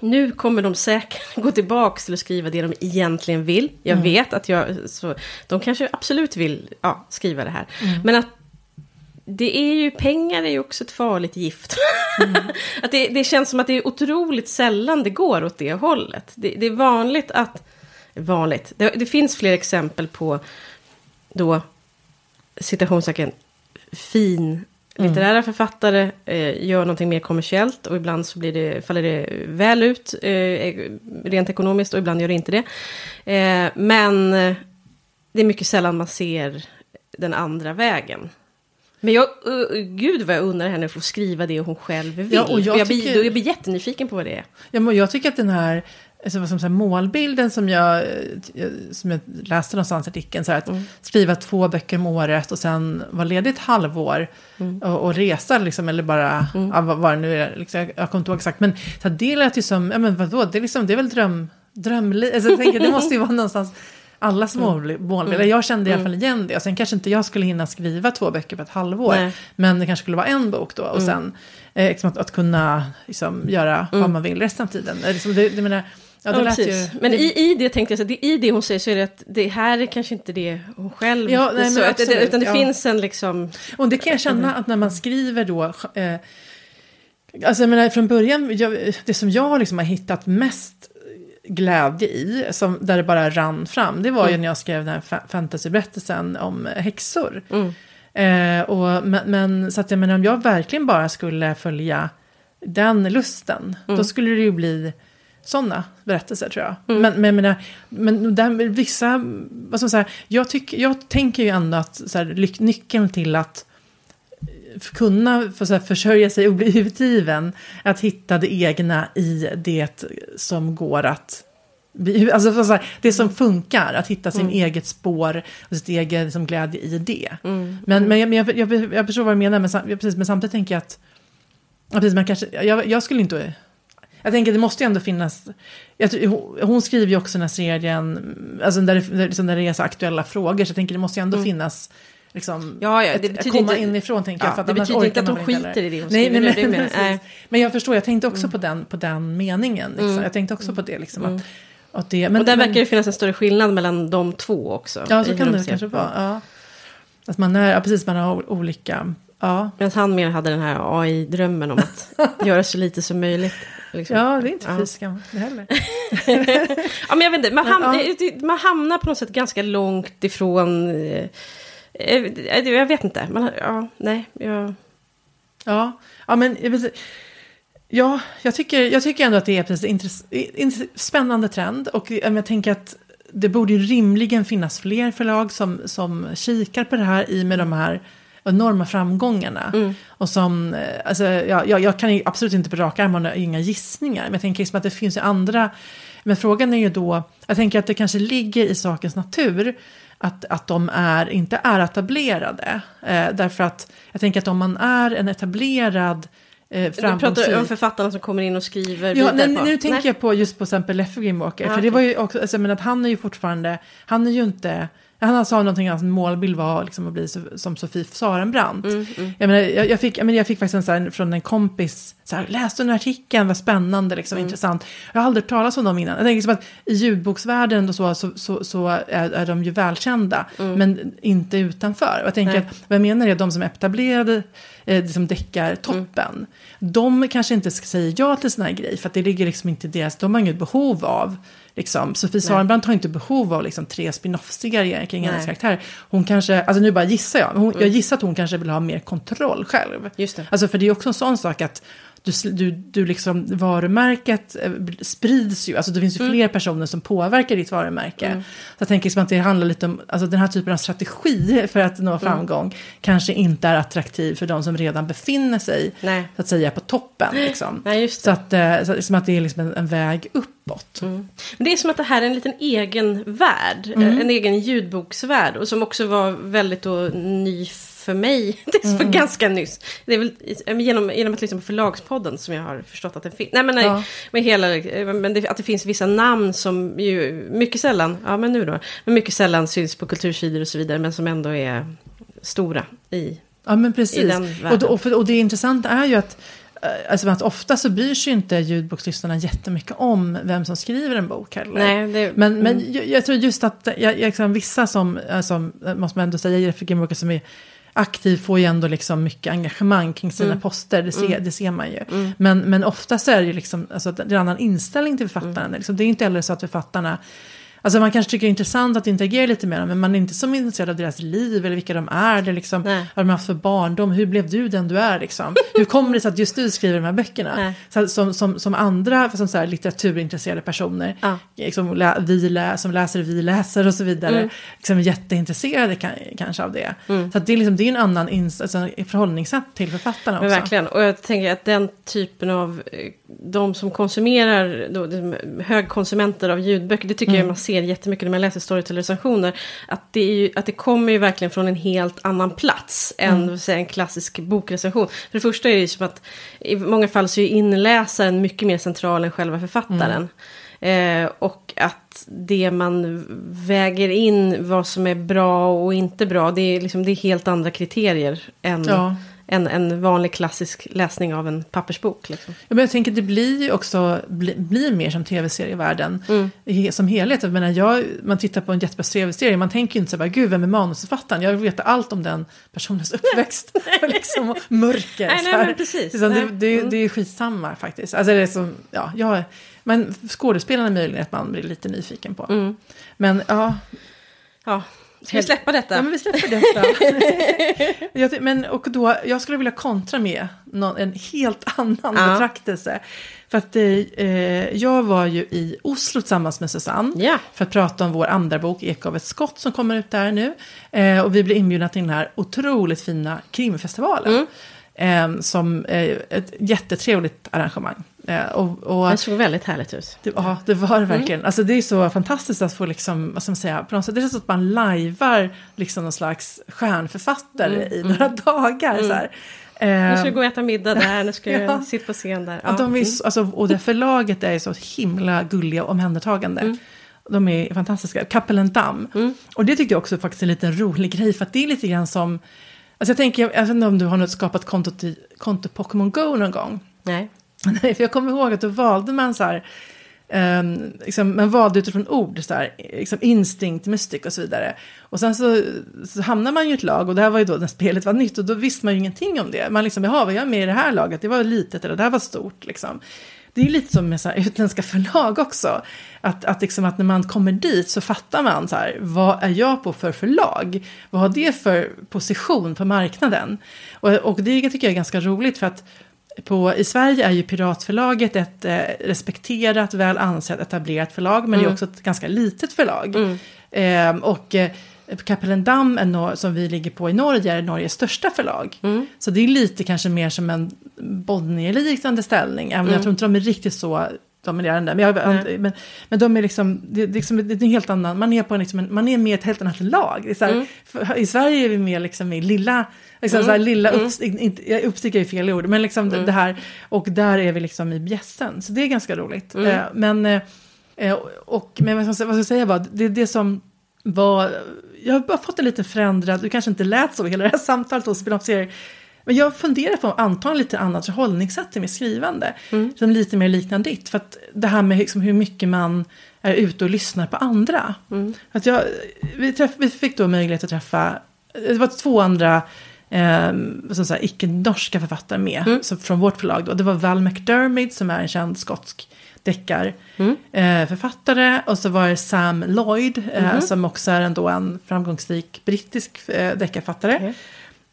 nu kommer de säkert gå tillbaka till att skriva det de egentligen vill. Jag Mm. vet att jag, så, de kanske absolut vill ja, skriva det här. Mm. Men att det är ju, pengar är ju också ett farligt gift. Mm. att det, det känns som att det är otroligt sällan det går åt det hållet. Det, det är vanligt att, vanligt, det, det finns fler exempel på då, citationstecken, fin litterära författare eh, gör någonting mer kommersiellt och ibland så blir det, faller det väl ut eh, rent ekonomiskt och ibland gör det inte det. Eh, men eh, det är mycket sällan man ser den andra vägen. Men jag, uh, gud vad jag undrar henne att få skriva det hon själv vill. Ja, och jag jag, blir, tycker- jag blir jättenyfiken på vad det är. Ja, men jag tycker att den här alltså, som säger, målbilden som jag, eh, som jag läste någonstans i artikeln, så här, att Mm. skriva två böcker om året och sen vara ledig ett halvår Mm. och, och resa, liksom, eller bara, ja, vad, vad det nu är, liksom, jag, jag kommer inte ihåg exakt, men så här, det lät ju som, ja men vadå, det är, liksom, det är väl dröm, drömliv, alltså, jag tänker, det måste ju vara någonstans, allas Mm. mål, målbild, eller jag kände i alla fall igen det, och sen kanske inte jag skulle hinna skriva två böcker på ett halvår, Nej. men det kanske skulle vara en bok då, och sen eh, liksom att, att kunna liksom, göra vad man vill resten av tiden. Eh, Liksom, det, det menar, ja, det Ja, lät ju, precis. Men i, i det tänkte jag så det, i det hon säger så är det att det här är kanske inte det hon själv... Ja, nej, så, att det, absolut, utan det ja. finns en liksom... Och det kan jag känna att när man skriver då, eh, alltså jag menar från början, jag, det som jag liksom har hittat mest glädje i, som, där det bara rann fram, det var ju när jag skrev den här fa- fantasyberättelsen om häxor. Mm. Eh, och, men, men så att jag menar, om jag verkligen bara skulle följa den lusten, då skulle det ju bli sådana berättelser tror jag. Men, men, jag menar, men där, vissa, vad ska man säga, jag, tycker, jag tänker ju ändå att så här, lyck, nyckeln till att kunna för, så här, försörja sig och bli utgiven, att hitta det egna i det som går att Alltså, så här, det som funkar, att hitta sin eget spår och sitt eget liksom, glädje i det. Men, men, jag, men jag, jag, jag förstår vad du menar, men, sam- precis, men samtidigt tänker jag att precis, man kanske, jag, jag skulle inte... Jag tänker det måste ju ändå finnas... Jag, hon, hon skriver ju också den här serien, alltså där det, där, liksom, där det är så aktuella frågor, så jag tänker det måste ju ändå finnas... Liksom, Ja, ja, det betyder komma inte- inifrån tänker Ja, jag. Det betyder inte att de inte skiter i det hon nej, nej, men, precis. Nej. men jag förstår, jag tänkte också på, den, på den meningen. Liksom. Jag tänkte också på det. Liksom, att, att det men, och där men, verkar det finnas en större skillnad mellan de två också. Ja, så kan de det kanske vara. Ja. Att man är, ja, precis, man har olika... Ja. Medan han mer hade den här AI-drömmen om att göra så lite som möjligt. Liksom. Ja, det är inte fy skam det heller. Ja, men jag vet inte, man, hamnar, Ja. man hamnar på något sätt ganska långt ifrån... eh, eh, Jag vet inte. Man, ja, nej, jag... Ja, ja men ja, jag, tycker, jag tycker ändå att det är precis intress, in, spännande trend. Och jag tänker att det borde ju rimligen finnas fler förlag som, som kikar på det här i med de här enorma framgångarna. Och som, eh, alltså, ja, jag, jag kan absolut inte på rak arm ha inga gissningar. Men jag tänker liksom att det finns ju andra. Men frågan är ju då, jag tänker att det kanske ligger i sakens natur att, att de är, inte är etablerade. Eh, därför att jag tänker att om man är en etablerad eh, Du pratar om författarna som kommer in och skriver Ja, nej, nu tänker Nej. jag på just på exempel Leffe Grimwalker. Ja, för det var ju också, alltså, jag menar att han är ju fortfarande, han är ju inte, han sa någonting, hans målbild var liksom att bli som Sofie Sarenbrant. Mm, Jag, menar, jag, jag, fick, jag, menar, jag fick faktiskt en så här, från en kompis, så här, läste den artikeln, vad spännande, liksom, Mm. intressant. Jag har aldrig hört talas om dem innan. Jag tänker liksom att i ljudboksvärlden och så, så, så, så är, är de ju välkända, men inte utanför. Jag tänker Mm. Nej. att, vad jag menar är de som är etablerade, eh, som däckar toppen, de kanske inte ska säga ja till såna här grejer, för att det ligger liksom inte i deras, de har inget behov av, liksom, Sofie Sarenbrant har inte behov av liksom, tre spin-off-serier kring hennes karaktär. Hon kanske, alltså nu bara gissar jag, hon, jag gissar att hon kanske vill ha mer kontroll själv. Just det. Alltså för det är också en sån sak att du, du, du liksom, varumärket eh, sprids ju, alltså det finns ju fler personer som påverkar ditt varumärke. Så jag tänker liksom att det handlar lite om, alltså den här typen av strategi för att nå framgång kanske inte är attraktiv för de som redan befinner sig, Nej. så att säga, på toppen. Liksom. Nej. Så att, eh, så, som att det är liksom en, en väg uppåt. Men det är som att det här är en liten egen värld, Mm. en egen ljudboksvärld och som också var väldigt då, ny för mig. Det är Mm. för ganska nyss. Det är väl eh, genom, genom att lyssna på Förlagspodden som jag har förstått att den finns. Nej men, nej, Ja. med hela, eh, men det, att det finns vissa namn som ju mycket sällan, ja men nu då, men mycket sällan syns på kultursidor och så vidare men som ändå är stora i Ja, men i precis. den Och, världen. då, och, för, och det intressanta är ju att, eh, alltså att ofta så bryr sig inte ljudbokslyssnarna jättemycket om vem som skriver en bok heller. Nej, det, Men, men mm. jag, jag tror just att jag, jag, liksom, vissa som, som, måste man ändå säga, Jeffrey Grimwalker som är aktiv får ju ändå liksom mycket engagemang kring sina Mm. poster, det ser, det ser man ju. Men, men ofta så är det ju liksom, alltså, att det är en annan inställning till Mm. författaren. Liksom, det är inte heller så att författarna Alltså man kanske tycker det är intressant att interagera lite med dem, men man är inte så intresserad av deras liv eller vilka de är. Det liksom, Nej. vad de har haft för barndom, hur blev du den du är liksom? Hur kommer det sig att just du skriver de här böckerna? Nej. Så, som, som, som andra som så här, litteraturintresserade personer, Ja. liksom, lä, vi lä, som läser vi läser och så vidare, Mm. liksom, är jätteintresserade kan, kanske av det. Så att det, är liksom, det är en annan ins, alltså, förhållningssätt till författarna också. Men verkligen, och jag tänker att den typen av, eh, de som konsumerar, då, högkonsumenter av ljudböcker, det tycker jag man ser jättemycket när man läser Storytel-recensioner, att det, är ju, att det kommer ju verkligen från en helt annan plats än mm. säga, en klassisk bokrecension. För det första är det ju som att i många fall så är inläsaren mycket mer central än själva författaren. Eh, och att det man väger in, vad som är bra och inte bra, det är, liksom, det är helt andra kriterier än Ja. En, en vanlig klassisk läsning av en pappersbok. Liksom. Ja, men jag tänker det blir också, bli, blir mer som tv-serievärlden Mm. som helhet. Jag menar, jag, man tittar på en jättebra tv-serie, man tänker ju inte så här, gud vem är manusförfattaren? Jag vill veta allt om den personens uppväxt och liksom, mörker. Nej, nej, men precis. Nej. det, det, Mm. det är skitsamma faktiskt. Alltså, det är som, ja, jag, men skådespelarna är möjligen att man blir lite nyfiken på. Mm. Men ja, Ja. Ska vi släppa detta? Ja, men vi släpper detta. jag, men, och då, jag skulle vilja kontra med någon, en helt annan Ja. betraktelse. För att eh, eh, jag var ju i Oslo tillsammans med Susanne. Ja. För att prata om vår andra bok, Eko av ett skott, som kommer ut där nu. Eh, och vi blev inbjudna till den här otroligt fina krimfestivalen. Eh, som eh, ett jättetrevligt arrangemang. Eh, och, och, Det såg väldigt härligt ut. det, ja, det var det verkligen. Alltså det är så fantastiskt att få liksom, vad ska man säga, på något sätt, det är så att man lajvar liksom någon slags stjärnförfattare i några dagar. Så här. Nu ska Eh, du gå och äta middag där, nu ska Ja. jag sitta på scen där. ja, de är, så- alltså, och det förlaget är så himla gulliga och omhändertagande. De är fantastiska. Kappelen Damm. Och det tyckte jag också faktiskt är en liten rolig grej. För att det är lite grann som... Alltså jag tänker, jag vet inte om du har något skapat konto, konto Pokémon Go någon gång. Nej. Nej, för jag kommer ihåg att då valde man så här, um, liksom, man valde utifrån ord, så här, liksom instinkt, mystic och så vidare. Och sen så, så hamnar man ju i ett lag, och det här var ju då när spelet var nytt, och då visste man ju ingenting om det. Man liksom, jaha, vad är jag med i det här laget? Det var litet, eller det här var stort, liksom. det är lite som med så här, utländska förlag också. Att, att, liksom, att när man kommer dit så fattar man så här, vad är jag på för förlag? Vad har det för position på marknaden? Och, och det tycker jag är ganska roligt för att på, I Sverige är ju Piratförlaget ett eh, respekterat, väl ansett, etablerat förlag, men mm. det är mm. också ett ganska litet förlag. Mm. Eh, och eh, Kapellendam, som vi ligger på i Norge, är Norges största förlag. Mm. Så det är lite kanske mer som en Bonnier-liknande ställning, även om jag mm. tror inte de är riktigt så dominerande. Men, jag, men, men de är liksom, det, det, liksom, det är en helt annan, man är, på liksom en, man är med ett helt annat lag. Här, mm. för, I Sverige är vi mer liksom i lilla, liksom mm. så här, lilla mm. uppstick, inte, uppstick är fel ord, men liksom mm. det här, och där är vi liksom i bjässen. Så det är ganska roligt. Mm. Eh, men, eh, och, men vad ska, jag säga var, det, det som var, jag har bara fått en lite förändrad, du kanske inte lät så hela det här samtalet hos spin-off-serier, men jag funderar på att anta en lite annat förhållningssätt till mitt skrivande. Mm. Som lite mer liknar ditt. För att det här med liksom hur mycket man är ute och lyssnar på andra. Mm. Att jag, vi, träff, vi fick då möjlighet att träffa, det var två andra eh, icke-norska författare med. Mm. Så från vårt förlag då. Det var Val McDermid som är en känd skotsk deckarförfattare. Mm. Eh, och så var det Sam Lloyd eh, mm. som också är ändå en framgångsrik brittisk eh, deckarförfattare.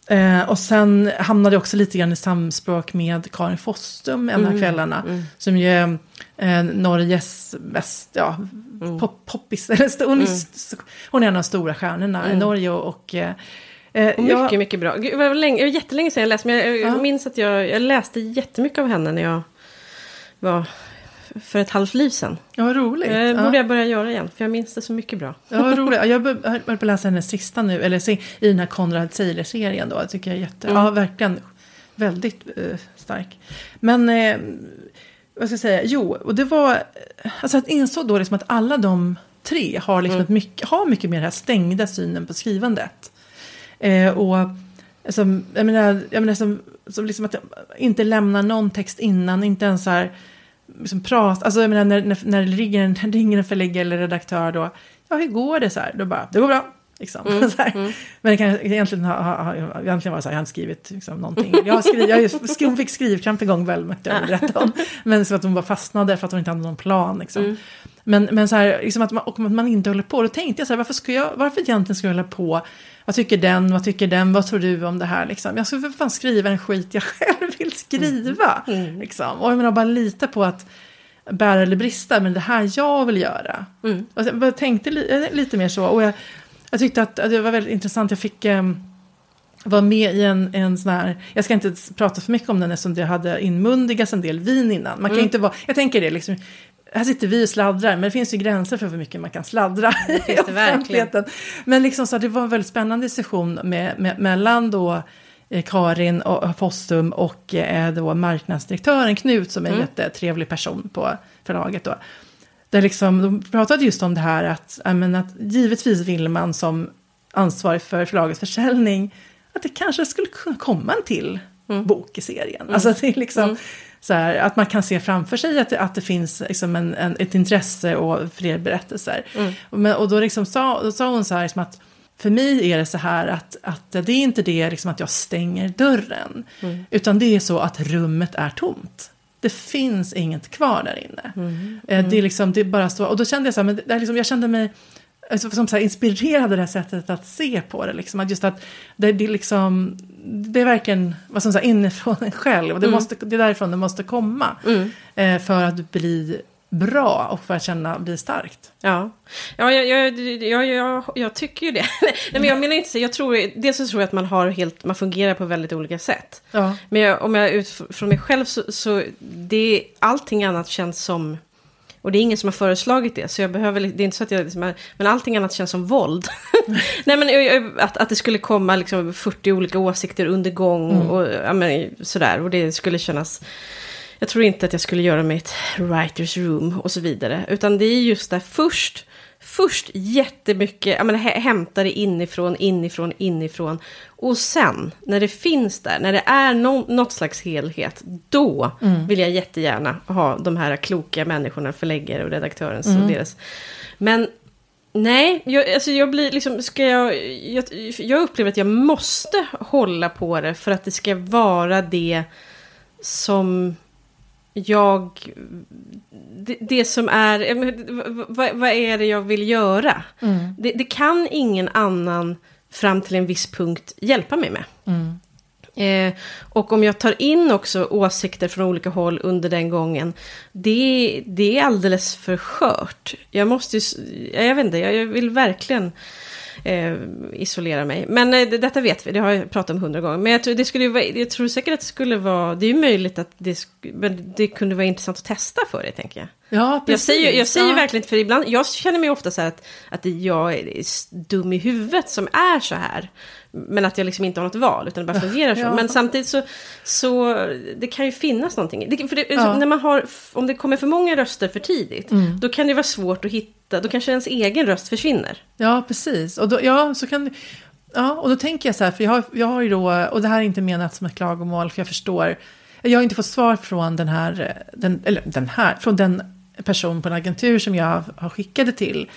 Eh, och sen hamnade jag också lite grann i samspråk med Karin Fossum en av mm, kvällarna. Mm. Som ju är eh, Norges mest, ja, mm. pop, poppis. hon, är, mm. hon är en av de stora stjärnorna i mm. Norge. Och, och eh, och mycket, jag, mycket bra. Det var, länge, jättelänge sedan jag läste, men jag, jag minns att jag, jag läste jättemycket av henne när jag var för ett halvt liv sedan. Ja, vad roligt. Det borde ja. jag börja göra igen, för jag minns det så mycket bra. Ja, vad roligt. Jag börjar på att läsa hennes sista nu, eller i den här Konrad Seiler-serien då. Jag tycker jag är jätte, mm. ja verkligen väldigt eh, stark. Men, eh, vad ska jag säga, jo, och det var, alltså att insåg då liksom att alla de tre har liksom mm. mycket, har mycket mer den här stängda synen på skrivandet. Eh, och som, jag menar, jag menar som, som liksom att inte lämna någon text innan, inte ens så här liksom prata, alltså jag menar när, när, när det ringer en, ringer en förläggare eller redaktör då, ja hur går det så här? Då bara, det går bra. Liksom. Mm, mm. Men det kan egentligen ha, ha, ha, egentligen var så här, jag har inte skrivit liksom, någonting. Jag, skrivit, jag skrev, hon fick skrivkramp en gång väl, jag berätta om. Men så att hon bara fastnade för att hon inte hade någon plan. Liksom. Mm. Men, men så här, liksom att man, och att man inte håller på. Då tänkte jag så här, varför, ska jag, varför egentligen ska jag hålla på? Vad tycker den? Vad tycker den? Vad tror du om det här? Liksom? Jag ska för fan skriva en skit jag själv vill skriva. Mm. mm. Liksom. Och jag menar, bara lita på att bära eller brista, men det här jag vill göra. Mm. Och jag tänkte li eh, lite mer så. Och jag, jag tyckte att, att, det var väldigt intressant. Jag fick eh, vara med i en, en sån här, jag ska inte prata för mycket om den eftersom det hade inmundigats en del vin innan. Man kan mm. inte vara, jag tänker det liksom, här sitter vi och sladdrar, men det finns ju gränser för hur mycket man kan sladdra i offentligheten. Men liksom så det var en väldigt spännande session med, med, mellan då Eh, Karin och Fossum och eh, då marknadsdirektören Knut som är en mm. jättetrevlig person på förlaget. Då. Där liksom, de pratade just om det här att, menar, att givetvis vill man som ansvarig för förlagets försäljning att det kanske skulle kunna komma en till mm. bok i serien. Mm. Alltså det är liksom mm. så här, att man kan se framför sig att det, att det finns liksom en, en, ett intresse och fler berättelser. Mm. Och, men, och då, liksom sa, då sa hon så här liksom att för mig är det så här att, att det är inte det liksom att jag stänger dörren. Mm. Utan det är så att rummet är tomt. Det finns inget kvar där inne. Mm. Mm. Det, är liksom, det är bara så. Och då kände jag så här, men det liksom, jag kände mig alltså, som så här, inspirerad av det här sättet att se på det. Liksom. Att just att det, det, liksom, det är verkligen vad som säger, inifrån en själv. Och det, mm. måste, det är därifrån det måste komma. Mm. Eh, för att bli bra och för att känna bli starkt. Ja, ja jag, jag, jag, jag, jag tycker ju det. Nej, men jag menar inte så, jag tror, dels så tror jag att man har helt, man fungerar på väldigt olika sätt. Ja. Men jag, om jag utifrån mig själv så, så det, allting annat känns som, och det är ingen som har föreslagit det, så jag behöver, det är inte så att jag, liksom, men allting annat känns som våld. Nej men att, att det skulle komma liksom 40 olika åsikter under gång mm. och ja, men, sådär, och det skulle kännas jag tror inte att jag skulle göra mig ett writers room och så vidare. Utan det är just där först, först jättemycket, jag menar, hämta det inifrån, inifrån, inifrån. Och sen, när det finns där, när det är no, något slags helhet, då mm. vill jag jättegärna ha de här kloka människorna, förläggare och redaktören. Mm. deras. Men Nej, jag, alltså jag blir liksom, ska jag, jag, jag upplever att jag måste hålla på det för att det ska vara det som jag... Det, det som är... ja, men, v- v- Vad är det jag vill göra? Mm. Det, det kan ingen annan fram till en viss punkt hjälpa mig med. Mm. Eh, och om jag tar in också åsikter från olika håll under den gången, det, det är alldeles för skört. Jag måste ju, jag vet inte, jag vill verkligen eh, isolera mig. Men eh, det, detta vet vi, det har jag pratat om hundra gånger. Men jag tror, det skulle vara, jag tror säkert att det skulle vara, det är ju möjligt att det, men det kunde vara intressant att testa för dig, tänker jag. Ja, Jag säger, jag säger ja. verkligen för ibland, jag känner mig ofta så här att, att jag är dum i huvudet som är så här. Men att jag liksom inte har något val, utan det bara fungerar så. Ja. Men samtidigt så, så, det kan ju finnas någonting. Det, för det, Ja. när man har, om det kommer för många röster för tidigt, Mm. då kan det vara svårt att hitta, då kanske ens egen röst försvinner. Ja, precis. Och då, ja, så kan Ja, och då tänker jag så här, för jag har, jag har ju då, och det här är inte menat som ett klagomål, för jag förstår, jag har inte fått svar från den här, den, eller den här, från den person på en agentur som jag har skickade till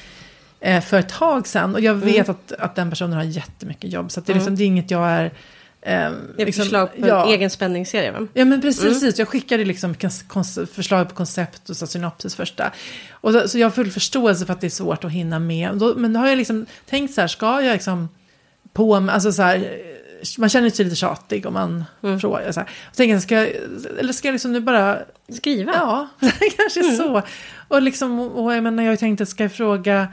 eh, för ett tag sedan. Och jag vet att, att den personen har jättemycket jobb, så det, är liksom, det är inget jag är... Eh, liksom- förslag på ja. en egen spänningsserie, va? Ja men precis, jag skickade liksom förslag på koncept och så synopsis första. Och så, så jag har full förståelse för att det är svårt att hinna med. Då, men då har jag liksom tänkt så här, ska jag liksom på med, alltså så här, man känner sig lite tjatig om man frågar så här. Och tänker ska jag, eller ska jag liksom nu bara, Skriva. ja, kanske så. Och liksom, och jag menar, jag har ju tänkt att ska jag fråga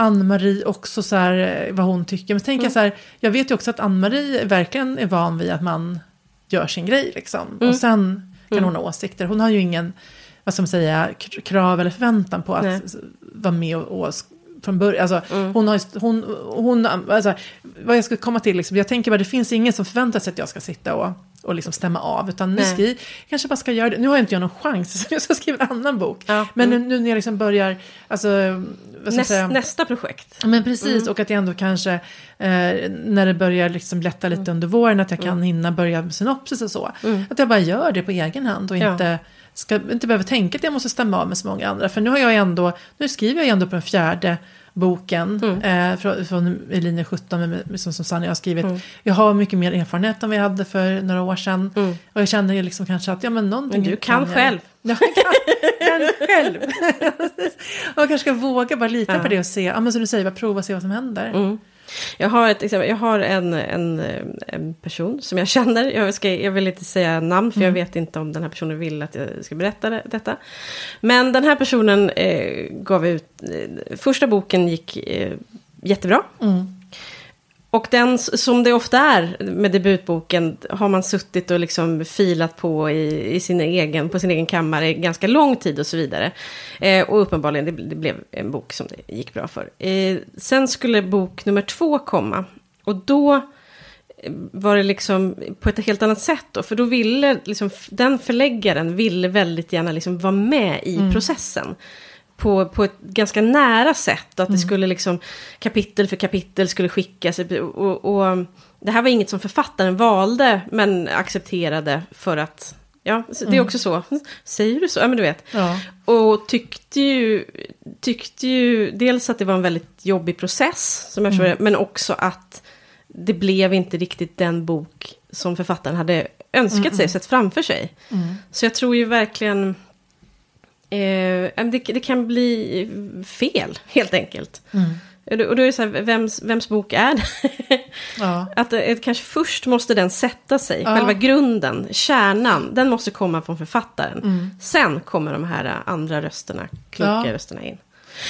Ann-Marie också så här, eh, vad hon tycker. Men tänker jag så här, jag vet ju också att Ann-Marie verkligen är van vid att man gör sin grej liksom. Och sen kan hon ha åsikter. Hon har ju ingen, vad ska man säga, krav eller förväntan på att Nej. vara med och, och från början. Alltså, hon har hon, hon, alltså, vad jag ska komma till, liksom, jag tänker bara det finns ingen som förväntar sig att jag ska sitta och, och liksom stämma av. Utan nu jag kanske bara ska göra det. Nu har jag inte jag någon chans, så jag ska skriva en annan bok. Ja, Men nu, nu när jag liksom börjar, alltså, Näst, nästa projekt. Men precis, och att jag ändå kanske, eh, när det börjar liksom lätta lite under våren, att jag kan hinna börja med synopsis och så. Att jag bara gör det på egen hand och Ja. inte, ska, inte behöver tänka att jag måste stämma av med så många andra. För nu har jag ändå, nu skriver jag ändå på den fjärde boken eh, från, från i linje 17 med, som, som Sanna har skrivit. Jag har mycket mer erfarenhet än jag hade för några år sedan. Och jag känner liksom kanske att ja, men någonting Men du kan jag. själv. Ja, jag kan, kan själv. och kanske ska våga bara lita på det och se, ja men som du säger, bara prova och se vad som händer. Mm. Jag har, ett exempel, jag har en, en, en person som jag känner, jag, ska, jag vill inte säga namn för jag vet inte om den här personen vill att jag ska berätta det, detta. Men den här personen eh, gav ut, eh, första boken gick eh, jättebra. Mm. Och den, som det ofta är med debutboken, har man suttit och liksom filat på i, i sin egen, på sin egen kammare i ganska lång tid och så vidare. Eh, och uppenbarligen, det, det blev en bok som det gick bra för. Eh, sen skulle bok nummer två komma. Och då eh, var det liksom på ett helt annat sätt då. För då ville liksom, den förläggaren ville väldigt gärna liksom vara med i processen. På, på ett ganska nära sätt. Och att det skulle liksom kapitel för kapitel skulle skickas. Och, och det här var inget som författaren valde men accepterade för att Ja, det är också så. Säger du så? Ja, men du vet. Ja. Och tyckte ju, tyckte ju dels att det var en väldigt jobbig process, som jag förstår det, men också att det blev inte riktigt den bok som författaren hade önskat sig, sett framför sig. Så jag tror ju verkligen... Eh, det, det kan bli fel, helt enkelt. Och då, och då är det så här, vems, vems bok är det? Ja. Att det, det kanske först måste den sätta sig, Ja. själva grunden, kärnan, den måste komma från författaren. Mm. Sen kommer de här andra rösterna, kloka Ja. rösterna in.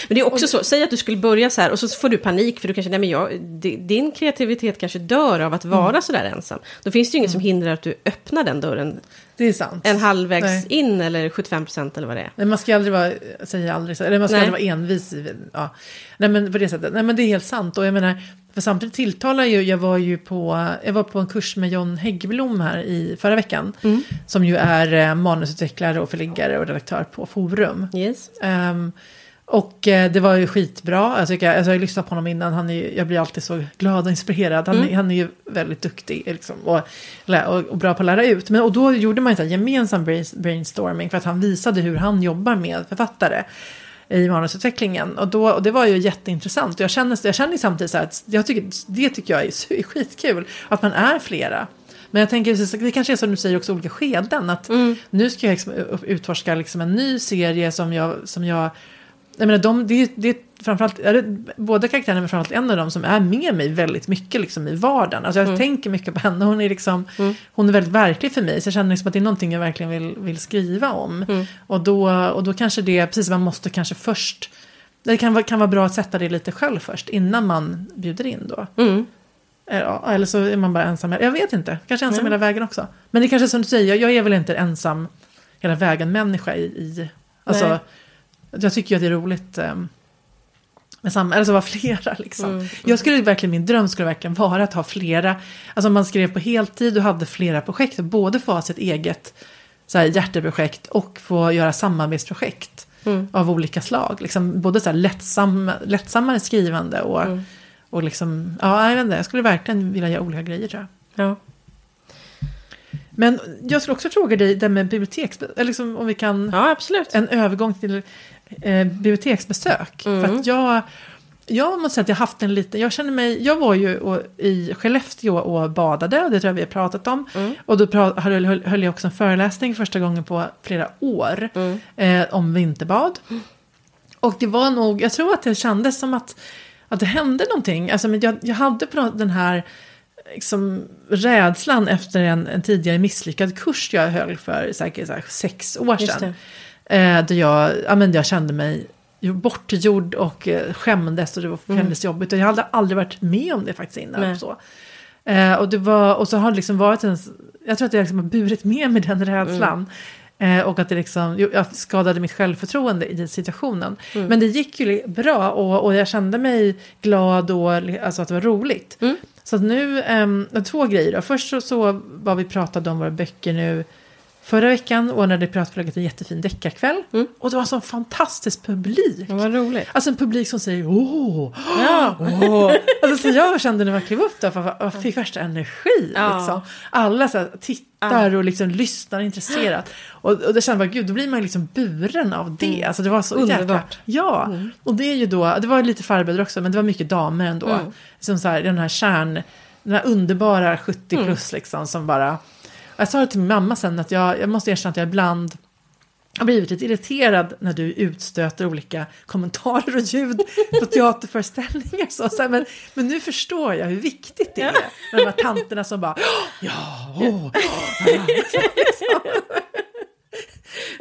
Men det är också så, säg att du skulle börja så här och så får du panik för du kanske, nej men jag, di- din kreativitet kanske dör av att vara Mm. så där ensam. Då finns det ju inget som hindrar att du öppnar den dörren Det är sant. en halvvägs Nej. in eller 75% eller vad det är. Nej, man ska aldrig vara, säga aldrig så, eller man ska Nej. aldrig vara envis. i- Ja. Nej men på det sättet, nej men det är helt sant. Och jag menar, för samtidigt tilltalar ju, jag var ju på, jag var på en kurs med John Häggblom här i förra veckan. Mm. Som ju är eh, manusutvecklare och förläggare och redaktör på Forum. Yes. Ehm, och eh, det var ju skitbra. Alltså, jag, alltså, jag har lyssnat på honom innan. Han är, jag blir alltid så glad och inspirerad. Han, Mm. han är ju väldigt duktig liksom, och, och, och bra på att lära ut. Men, och då gjorde man en gemensam brain- brainstorming för att han visade hur han jobbar med författare i manusutvecklingen. Och, då, och det var ju jätteintressant. Och jag känner, jag känner samtidigt så här att jag tycker, det tycker jag är skitkul. Att man är flera. Men jag tänker, det kanske är som du säger också olika skeden. Att Mm. nu ska jag liksom utforska liksom en ny serie som jag, som jag jag menar, de, det, är- det är framförallt, är det, båda karaktärerna men framförallt en av dem som är med mig väldigt mycket liksom, i vardagen. Alltså, jag Mm. tänker mycket på henne, hon är, liksom, hon är väldigt verklig för mig. Så jag känner liksom att det är någonting jag verkligen vill, vill skriva om. Mm. Och, då, och då kanske det, precis man måste kanske först, det kan, vara- kan vara bra att sätta det lite själv först innan man bjuder in då. Mm. Eh, eller så är man bara ensam. Jag vet inte, kanske ensam hela vägen också. Men det är kanske som du säger, jag, jag är väl inte ensam hela vägen människa i... i alltså, Nej. Jag tycker ju att det är roligt um, med samma, eller så vara flera liksom. Mm, Jag skulle verkligen, min dröm skulle verkligen vara att ha flera, alltså om man skrev på heltid och hade flera projekt, både få ha sitt eget så här, hjärteprojekt och få göra samarbetsprojekt Mm. av olika slag. Liksom, både så här lättsam, lättsammare skrivande och, Mm. och liksom, ja, jag vet inte, jag skulle verkligen vilja göra olika grejer tror jag. Ja. Men jag skulle också fråga dig, det med biblioteks... Liksom, om vi kan... ja, absolut. En övergång till eh, biblioteksbesök. Mm. För att jag... Jag måste säga att jag haft en liten... Jag känner mig... Jag var ju och, i Skellefteå och badade. Och det tror jag vi har pratat om. Mm. Och då pra, höll, höll, jag också en föreläsning första gången på flera år. Mm. Eh, om vinterbad. Och det var nog... Jag tror att det kändes som att, att det hände någonting. Alltså, men jag, jag hade den här liksom, rädslan efter en, en tidigare misslyckad kurs jag höll för säkert så här, sex år sedan. Eh, då jag, ja, men jag kände mig bortgjord och eh, skämdes och det var, kändes jobbigt. Och jag hade aldrig varit med om det faktiskt innan. Nej. Och, så. Eh, och, det var, och så har det liksom varit en, jag tror att jag liksom har burit med mig den rädslan. Eh, och att det liksom, jag skadade mitt självförtroende i den situationen. Men det gick ju bra och, och jag kände mig glad och alltså att det var roligt. Mm. Så att nu, um, två grejer då. Först så, så var vi pratade om våra böcker nu förra veckan. Ordnade Piratförlaget en jättefin deckarkväll. Mm. Och det var en sån fantastisk publik. Ja, vad roligt. Alltså en publik som säger åh, Ja. åh. Alltså, så jag kände när man klev upp där, för jag fick värsta energi. Ja. Liksom. Alla så här, tittar och liksom lyssnar intresserat. Och, och det kände bara, gud, då blir man liksom buren av det. Mm. Alltså det var så jäkla... Underbart. Ja, och det är ju då, det var lite farbröder också, men det var mycket damer ändå. Mm. Som så här, den här kärn, den här underbara 70 Mm. plus liksom som bara... Jag sa det till min mamma sen att jag, jag måste erkänna att jag ibland har blivit lite irriterad när du utstöter olika kommentarer och ljud på teaterföreställningar. Så, så men, men nu förstår jag hur viktigt det är. Med de här tanterna som bara ja, åh, ja, liksom.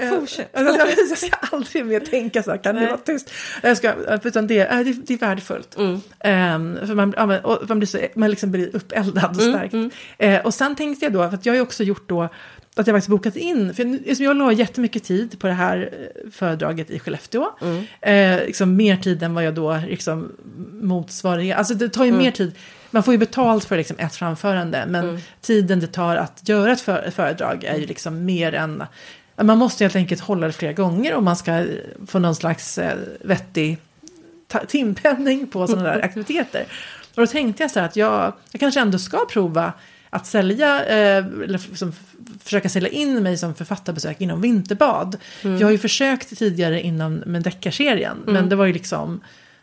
Fortsätt. Alltså, jag, ska aldrig mer tänka så här, kan du Nej. vara tyst? Jag ska, utan det, äh, det, det är värdefullt. Mm. Ehm, för man, ja, men- och man, blir så, man liksom blir uppeldad och Mm, stärkt. Eh, och sen tänkte jag då, för att jag har ju också gjort då, att jag faktiskt bokat in, för jag, jag la jättemycket tid på det här eh, föredraget i Skellefteå. Mm. Eh, liksom mer tid än vad jag då liksom motsvarar, alltså det tar ju Mm. mer tid. Man får ju betalt för liksom ett framförande, men Mm. tiden det tar att göra ett föredrag är ju liksom mer än... Man måste helt enkelt hålla det flera gånger om man ska få någon slags eh, vettig timpenning på sådana där aktiviteter. Och då tänkte jag så här att jag, jag kanske ändå ska prova att sälja, eh, eller som, f- försöka sälja in mig som författarbesök inom vinterbad. Jag har ju försökt tidigare inom med deckarserien, men det var ju liksom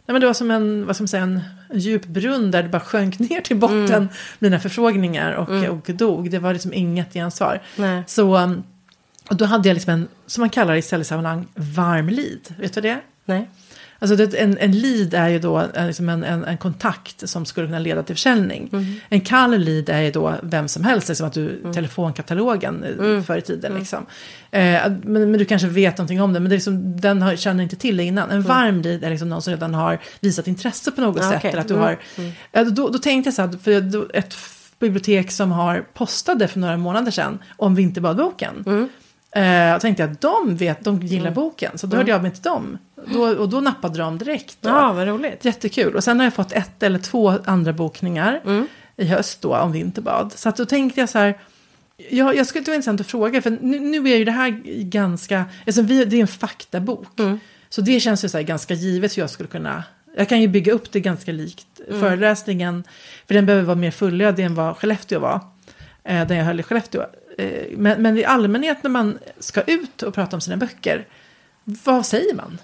Nej, men det var som en, vad ska man säga, en, djup brunn där det bara sjönk ner till botten, mina förfrågningar och, och dog. Det var liksom inget gensvar. Nej. Så, och då hade jag liksom en, som man kallar det i säljsammanhang, varm lead. Vet du vad det är? Nej. Alltså det, en, en lead är ju då en, liksom en, en, en kontakt som skulle kunna leda till försäljning. En kall lead är ju då vem som helst, liksom att du, telefonkatalogen eh, förr i tiden. Liksom. Eh, men, men du kanske vet någonting om det, men det är liksom, den har, känner inte till det innan. En varm lead är liksom någon som redan har visat intresse på något Ja, sätt. okej. Eller att du Mm, har, Ja, då, då tänkte jag så här, för då, ett bibliotek som har postade för några månader sedan om Vinterbadboken. Mm. Eh, och tänkte jag de vet, de gillar boken. Så då hörde jag mig till dem. Då, och då nappade de direkt. Då. Ja, vad roligt. Jättekul. Och sen har jag fått ett eller två andra bokningar Mm. i höst då om vinterbad. Så att då tänkte jag så här. Jag, jag skulle det var intressant att fråga, för nu, nu är ju det här ganska, alltså vi, det är en faktabok. Mm. Så det känns ju så här ganska givet hur jag skulle kunna, jag kan ju bygga upp det ganska likt Mm. föreläsningen. För den behöver vara mer fullödig än vad Skellefteå var. Eh, där jag höll i Skellefteå. Eh, men, men i allmänhet när man ska ut och prata om sina böcker, vad säger man?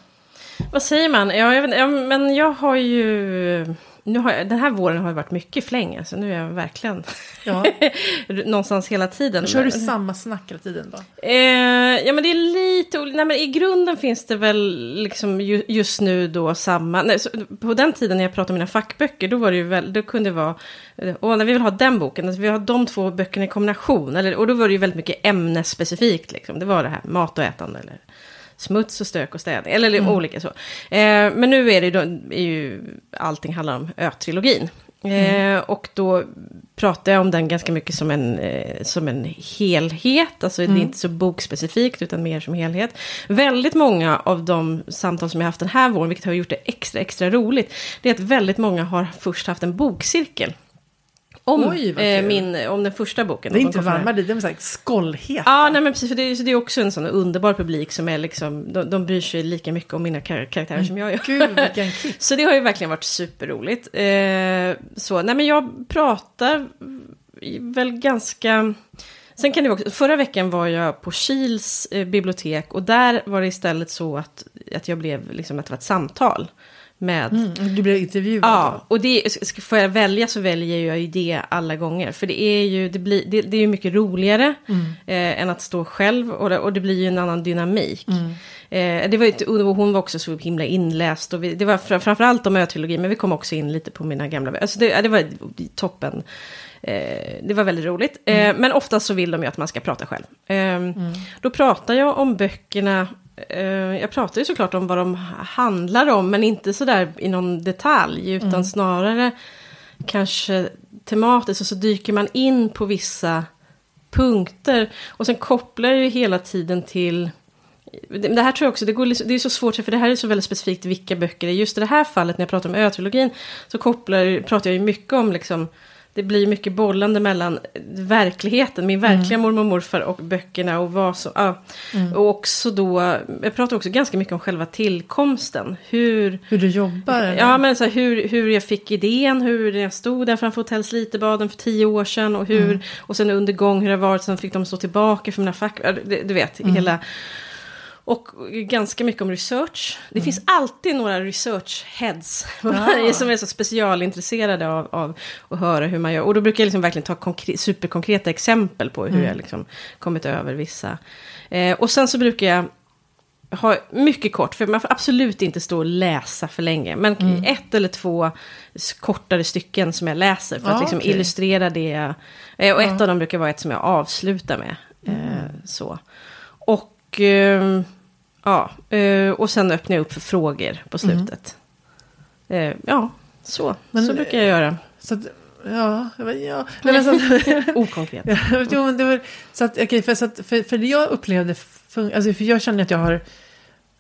Vad säger man? Ja, jag vet, ja, men jag har ju nu har jag, den här våren har ju varit mycket fläng, alltså nu är jag verkligen Ja. någonstans hela tiden. Kör du samma snack hela tiden då? Eh, ja men det är lite. Nej men i grunden finns det väl liksom ju, just nu då samma. Nej, så, på den tiden när jag pratade om mina fackböcker då var det ju väl, då kunde det vara. eh, Åh, när vi vill ha den boken, alltså vi har de två böckerna i kombination. Eller, och då var det ju väldigt mycket ämnesspecifikt liksom. Det var det här mat och ätande eller smuts och stök och städning. Eller Mm. olika så. Eh, men nu är det ju, är ju allting handlar om Ö-trilogin. Mm. Eh, och då pratar jag om den ganska mycket som en, eh, som en helhet. Alltså Mm. det är inte så bokspecifikt utan mer som helhet. Väldigt många av de samtal som jag haft den här våren, vilket har gjort det extra, extra roligt. Det är att väldigt många har först haft en bokcirkel. Om, Oj, eh, min, om den första boken. Det är inte de varma det är så här skållhet. Ja, nej men precis. För det, är- så det är också en sån underbar publik som är liksom, de, de bryr sig lika mycket om mina kar- karaktärer som jag gör. Gud. Så det har ju verkligen varit superroligt. Eh, så, nej men jag pratar väl ganska... Sen kan det också, förra veckan var jag på Kils eh, bibliotek och där var det istället så att, att jag blev, liksom att det var ett samtal med Mm, du blev intervjuad Ja, och det, ska- får jag välja så väljer jag ju det alla gånger. För det är ju, det blir, det, det är mycket roligare eh, än att stå själv. Och det, och det blir ju en annan dynamik. Eh, det var ju, hon var också så himla inläst. Och vi, det var fram- framförallt om Ö-trilogin, men vi kom också in lite på mina gamla... Alltså det, det var toppen. Eh, det var väldigt roligt. Eh, men oftast så vill de ju att man ska prata själv. Eh, Då pratar jag om böckerna. Eh, jag pratar ju såklart om vad de handlar om, men inte sådär i någon detalj. Utan snarare kanske tematiskt. Och så dyker man in på vissa punkter. Och sen kopplar jag ju hela tiden till... Det det här tror jag också, det, går, liksom- det är så svårt, för det här är så väldigt specifikt vilka böcker det är. Just i det här fallet när jag pratar om Ö-trilogin så kopplar, pratar jag ju mycket om liksom, det blir mycket bollande mellan verkligheten, min verkliga mormor och morfar och böckerna och vad så, ja. Och också då, jag pratar också ganska mycket om själva tillkomsten. Hur, Hur du jobbar? eller? Ja, men så här, hur, hur jag fick idén, hur jag stod där framför Hotell Slitebaden för tio år sedan och hur, och sen under gång hur det har varit, sen fick de stå tillbaka för mina fack, du, du vet, hela. Och ganska mycket om research. Det finns alltid några research heads Ja. som är så specialintresserade av, av att höra hur man gör. Och då brukar jag liksom verkligen ta konkre- superkonkreta exempel på hur jag liksom kommit över vissa. Eh, och sen så brukar jag ha mycket kort, för man får absolut inte stå och läsa för länge. Men ett eller två kortare stycken som jag läser för att Ah, liksom okej. illustrera det. jag- Eh, och ett av dem brukar vara ett som jag avslutar med. Eh, så. Och, ehm, ja, eh, och sen öppnar jag upp för frågor på slutet. Eh, ja, så. Men, så brukar jag göra. Så att, ja, ja. Nej, men så att, Okonkret. Ja, jo, men det var, så att, okej, för, så att, för, för det jag upplevde, alltså, för jag känner att jag har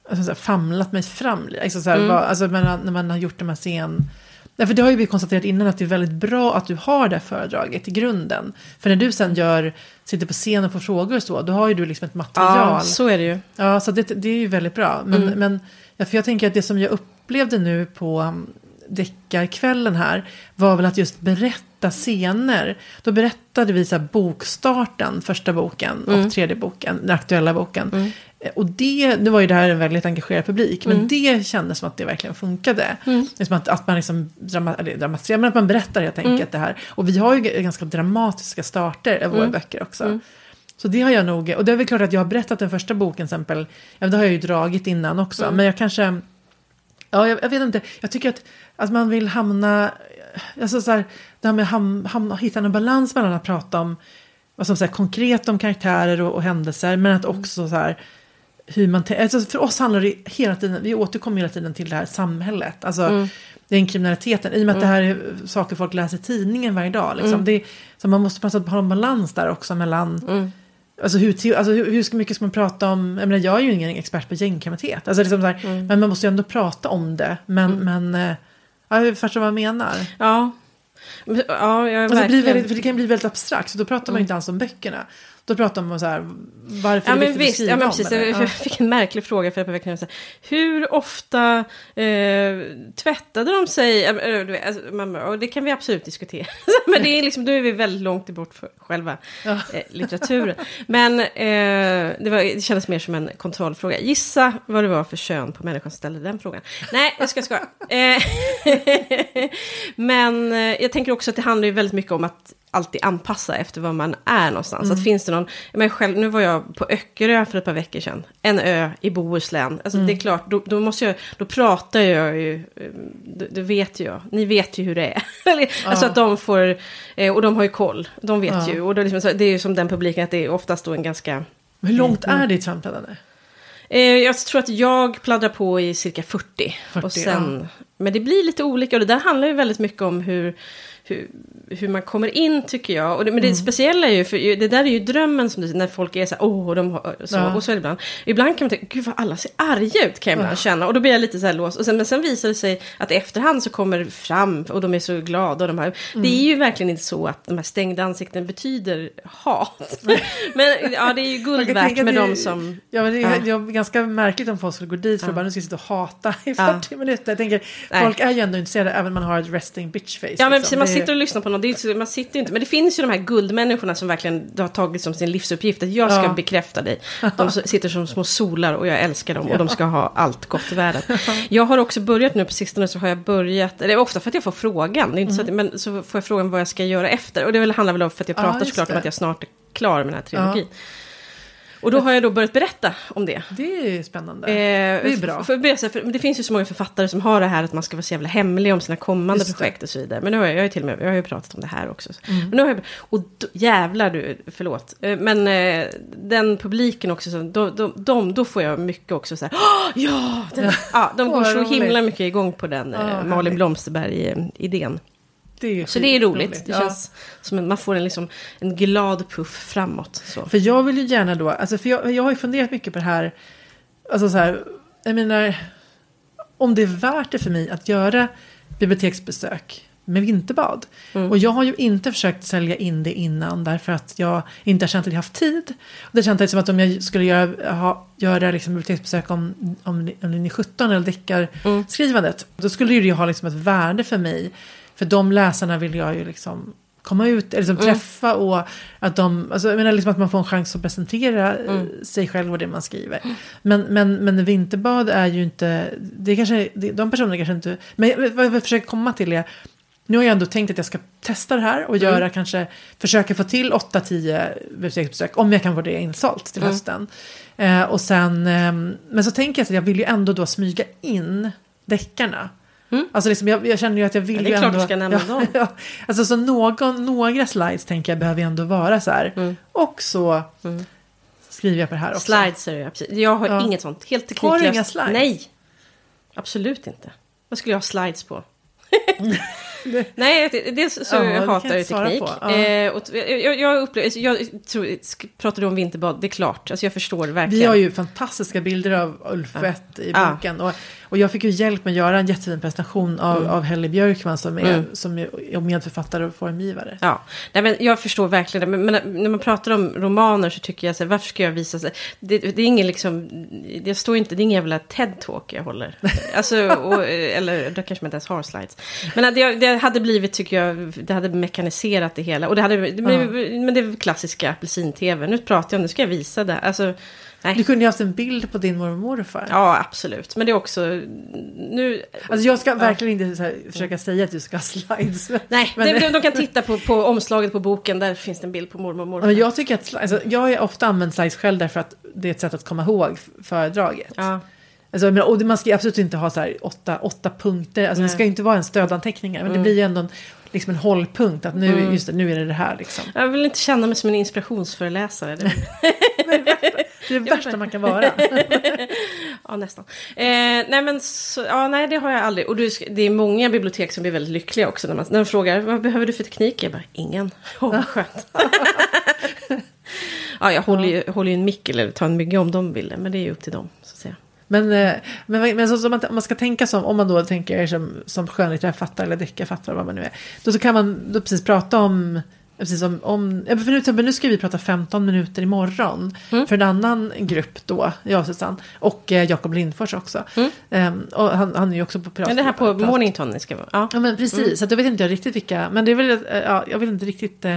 alltså, så här, famlat mig fram. Alltså, så här, Mm. vad, alltså, när, när man har gjort de här scen... Ja, för det har ju vi konstaterat innan att det är väldigt bra att du har det här föredraget i grunden. För när du sen gör, sitter på scen och får frågor och så, då har ju du liksom ett material. Ja, så är det ju. Ja, så det, det är ju väldigt bra. Men, Mm. men ja, för jag tänker att det som jag upplevde nu på um, deckarkvällen här var väl att just berätta scener. Då berättade vi så bokstarten, första boken Mm. och tredje boken, den aktuella boken. Eh, Och det, nu var ju det här en väldigt engagerad publik, men Mm. det kändes som att det verkligen funkade. Som att, att man liksom drama, dramatiserar, men att man berättar helt Mm. enkelt det här. Och vi har ju ganska dramatiska starter av våra böcker också. Så det har jag nog, och det är väl klart att jag har berättat den första boken till exempel, ja, det har jag ju dragit innan också, men jag kanske, ja jag, jag vet inte, jag tycker att, att man vill hamna, alltså så här, det här med ham, ham, hitta en balans mellan att prata om, vad som säger konkret om karaktärer och, och händelser, men att också så här, hur man, alltså för oss handlar det hela tiden, vi återkommer hela tiden till det här samhället, alltså den kriminaliteten, i och med att det här är saker folk läser i tidningen varje dag, liksom. det, är- så man måste på något sätt ha en balans där också mellan, Alltså, hur, alltså hur, hur mycket ska man prata om, jag menar jag är ju ingen expert på gängkriminalitet, alltså liksom här, men man måste ju ändå prata om det, men, men eh, ja, jag förstår vad jag menar. Ja. Ja, jag Alltså, det, blir verkligen... väldigt, för det kan bli väldigt abstrakt, så då pratar man ju inte alls om böckerna. Då pratar man om så här, varför Ja men visst, ja, men precis. Jag Ja. fick en märklig fråga för ett par veckor sedan. Hur ofta eh, tvättade de sig? Alltså, man och det kan vi absolut diskutera. men det är liksom, då är vi väldigt långt bort för själva Ja. eh, litteraturen. Men eh, det, var, det kändes mer som en kontrollfråga. Gissa vad det var för kön på människan som ställde den frågan. Nej, jag ska skoja. Eh, men jag tänker också att det handlar ju väldigt mycket om att alltid anpassa efter var man är någonstans. Att finns det någon, jag menar själv, nu var jag på Öckerö för ett par veckor sedan. En ö i Bohuslän. Alltså det är klart, då, då måste jag, då pratar jag ju, eh, det, det vet ju jag, ni vet ju hur det är. Alltså att de får, eh, och de har ju koll, de vet Ja. ju. Och det är, liksom, det är ju som den publiken, att det är oftast då en ganska Hur långt Mm. är ditt framträdande? Eh, jag tror att jag pladdrar på i cirka 40. 40, och sen, Men det blir lite olika och det där handlar ju väldigt mycket om hur, hur, hur man kommer in tycker jag. Och det, men Mm. det speciella är ju, för det där är ju drömmen som du när folk är så här, åh, de har, så, Ja. och så är det ibland. Ibland kan man tänka, gud vad alla ser arga ut kan jag ibland känna. Och då blir jag lite så här låst. Och sen, men sen visar det sig att i efterhand så kommer det fram och de är så glada. Och de här, Mm. Det är ju verkligen inte så att de här stängda ansikten betyder hat. men ja, det är ju guld värt med de som... Ja, men det är, Ja. ganska märkligt om folk skulle gå dit för att bara nu ska jag sitta och hata i 40 minuter. Jag tänker, Nej. folk är ju ändå intresserade även om man har ett resting bitch face. Ja men liksom. precis, man sitter och lyssnar på något, det så- man sitter ju inte, men det finns ju de här guldmänniskorna som verkligen har tagit som sin livsuppgift att jag ska Ja. bekräfta dig. De sitter som små solar och jag älskar dem och de ska ha allt gott i världen. Jag har också börjat nu på sistone så har jag börjat, eller ofta för att jag får frågan, det är inte så att, men så får jag frågan vad jag ska göra efter. Och det handlar väl om för att jag Ja, pratar just såklart om det. att jag snart är klar med den här trilogin. Och då har jag då börjat berätta om det. Det är spännande. Eh, det är bra. För, för, för, det finns ju så många författare som har det här att man ska vara så jävla hemlig om sina kommande projekt och så vidare. Men nu har jag, jag, har ju till och med, jag har ju pratat om det här också. Mm. Men nu har jag, och då, jävlar du, förlåt. Eh, Men eh, den publiken också, så, de, de, de, då får jag mycket också så här, "Åh, ja! Den, ja de Åh, går så himla mycket igång på den Ja, eh. Malin Blomsterberg-idén. Det är Så det är roligt. roligt. Det Ja. känns som att man får en, liksom, en glad puff framåt. Så. För jag vill ju gärna då, alltså för jag, jag har ju funderat mycket på det här, alltså så här, jag menar, om det är värt det för mig att göra biblioteksbesök med vinterbad. Mm. Och jag har ju inte försökt sälja in det innan därför att jag inte har känt att jag haft tid. Och det känns som att om jag skulle göra, ha, göra liksom biblioteksbesök om, om, om linje 17 eller deckarskrivandet, då skulle det ju ha liksom ett värde för mig. För de läsarna vill jag ju liksom komma ut, eller liksom träffa och att de, alltså jag menar liksom att man får en chans att presentera eh, sig själv och det man skriver. Men, men, men vinterbad är ju inte, det är kanske, de personerna kanske inte, men vad jag försöker komma till är, nu har jag ändå tänkt att jag ska testa det här och göra kanske, försöka få till 8-10 biblioteksbesök, om jag kan få det insålt till hösten. Eh, och sen, ehm, men så tänker jag att jag vill ju ändå då smyga in deckarna. Alltså liksom, jag, jag känner ju att jag vill Ja, det är ju klart ändå... du ska nämna ja, dem. Ja, alltså så någon, några slides tänker jag behöver ju ändå vara så här. Mm. Och så skriver jag på det här också. Slides är det absolut. Jag har Ja. inget sånt. Helt Har tekniklöst. du inga slides? Nej. Absolut inte. Vad skulle jag ha slides på? Nej, det- dels så Ja, hatar jag teknik. Ja. Eh, och jag, jag upplever, jag tror, pratar du om vinterbad? Det är klart. Alltså jag förstår verkligen. Vi har ju fantastiska bilder av Ulf Wett i Ja. boken. Och, och jag fick ju hjälp med att göra en jättefin presentation av, Mm. av Helly Björkman som är, som är medförfattare och formgivare. Ja, Nej, men jag förstår verkligen det. Men, men när man pratar om romaner så tycker jag så här, varför ska jag visa sig? Det, det är ingen liksom, det står inte, det är ingen jävla TED-talk jag håller. Alltså, och, eller då kanske man inte ens har slides. Men det, det hade blivit, tycker jag, det hade mekaniserat det hela. Och det hade, men, men det är klassiska apelsin-tv. Nu pratar jag om, nu ska jag visa det. Alltså, nej. Du kunde ju haft en bild på din mormor och morfar. Ja, absolut. Men det är också, nu, Alltså jag ska verkligen inte så här, försöka säga att du ska ha slides. nej, Men- de, de kan titta på, på omslaget på boken, där finns det en bild på mormor och morfar. Men jag tycker att alltså, jag har ofta använt slides själv därför att det är ett sätt att komma ihåg föredraget. Ja. Alltså, menar, och man ska absolut inte ha så här åtta, åtta punkter. Alltså, det ska ju inte vara en stödanteckningar. Men det blir ju ändå en, liksom en hållpunkt. Att nu, just det, nu är det det här liksom. Jag vill inte känna mig som en inspirationsföreläsare. Det, Det är det värsta man kan vara. ja, nästan. Eh, nej, men så, ja, nej, det har jag aldrig. Och du, det är många bibliotek som blir väldigt lyckliga också. När, man, när de frågar, vad behöver du för teknik? Jag bara, ingen. Åh, vad skönt. ja, jag håller ju, håller ju en mick eller tar en mygga om de vill det. Men det är ju upp till dem, så att säga. Men, eh, men, men så, så man, om man ska tänka som, om man då tänker som, som skönlitterär författare eller deckarfattare, vad man nu är. Då så kan man då precis prata om Precis om, ja, för nu, exempel, nu ska vi prata 15 minuter imorgon. Mm. För en annan grupp då, jag och Susanne. Och eh, Jakob Lindfors också. Mm. Ehm, och han, han är ju också på pirat. Men det här på Mornington ni ska vara. Ja. Ja men precis, Mm. så jag vet inte jag riktigt vilka. Men det är väl, eh, ja, jag vet inte riktigt. eh,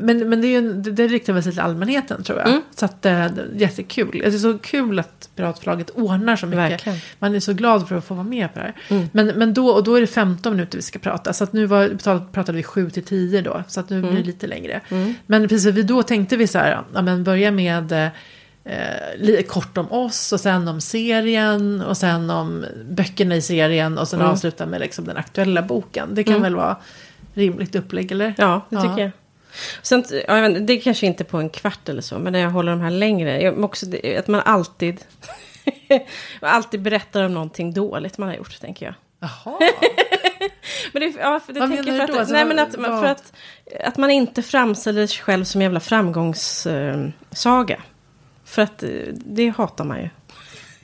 Men, men det, är ju, det, det riktar väl sig till allmänheten tror jag. Mm. Så att eh, det är jättekul. Det är så kul att Piratförlaget ordnar så mycket. Verkligen. Man är så glad för att få vara med på det här. Mm. Men, men då, och då är det 15 minuter vi ska prata. Så att nu var, pratade vi 7 till 10 då. Så att nu blir det lite längre. Mm. Men precis, vi då tänkte vi så här, ja, men börja med eh, kort om oss och sen om serien och sen om böckerna i serien och sen Mm. avsluta med liksom den aktuella boken. Det kan Mm. väl vara rimligt upplägg eller? Ja, det Ja. tycker jag. Sen, ja, jag vet, det är kanske inte på en kvart eller så, men när jag håller de här längre. Jag, också det, att man alltid, alltid berättar om någonting dåligt man har gjort, tänker jag. Jaha. Men det, ja, för det Vad tänker menar du då? att, Alltså, nej, men att, vad- för att, att man inte framställer sig själv som en jävla framgångssaga. saga. för att eh, det hatar man ju.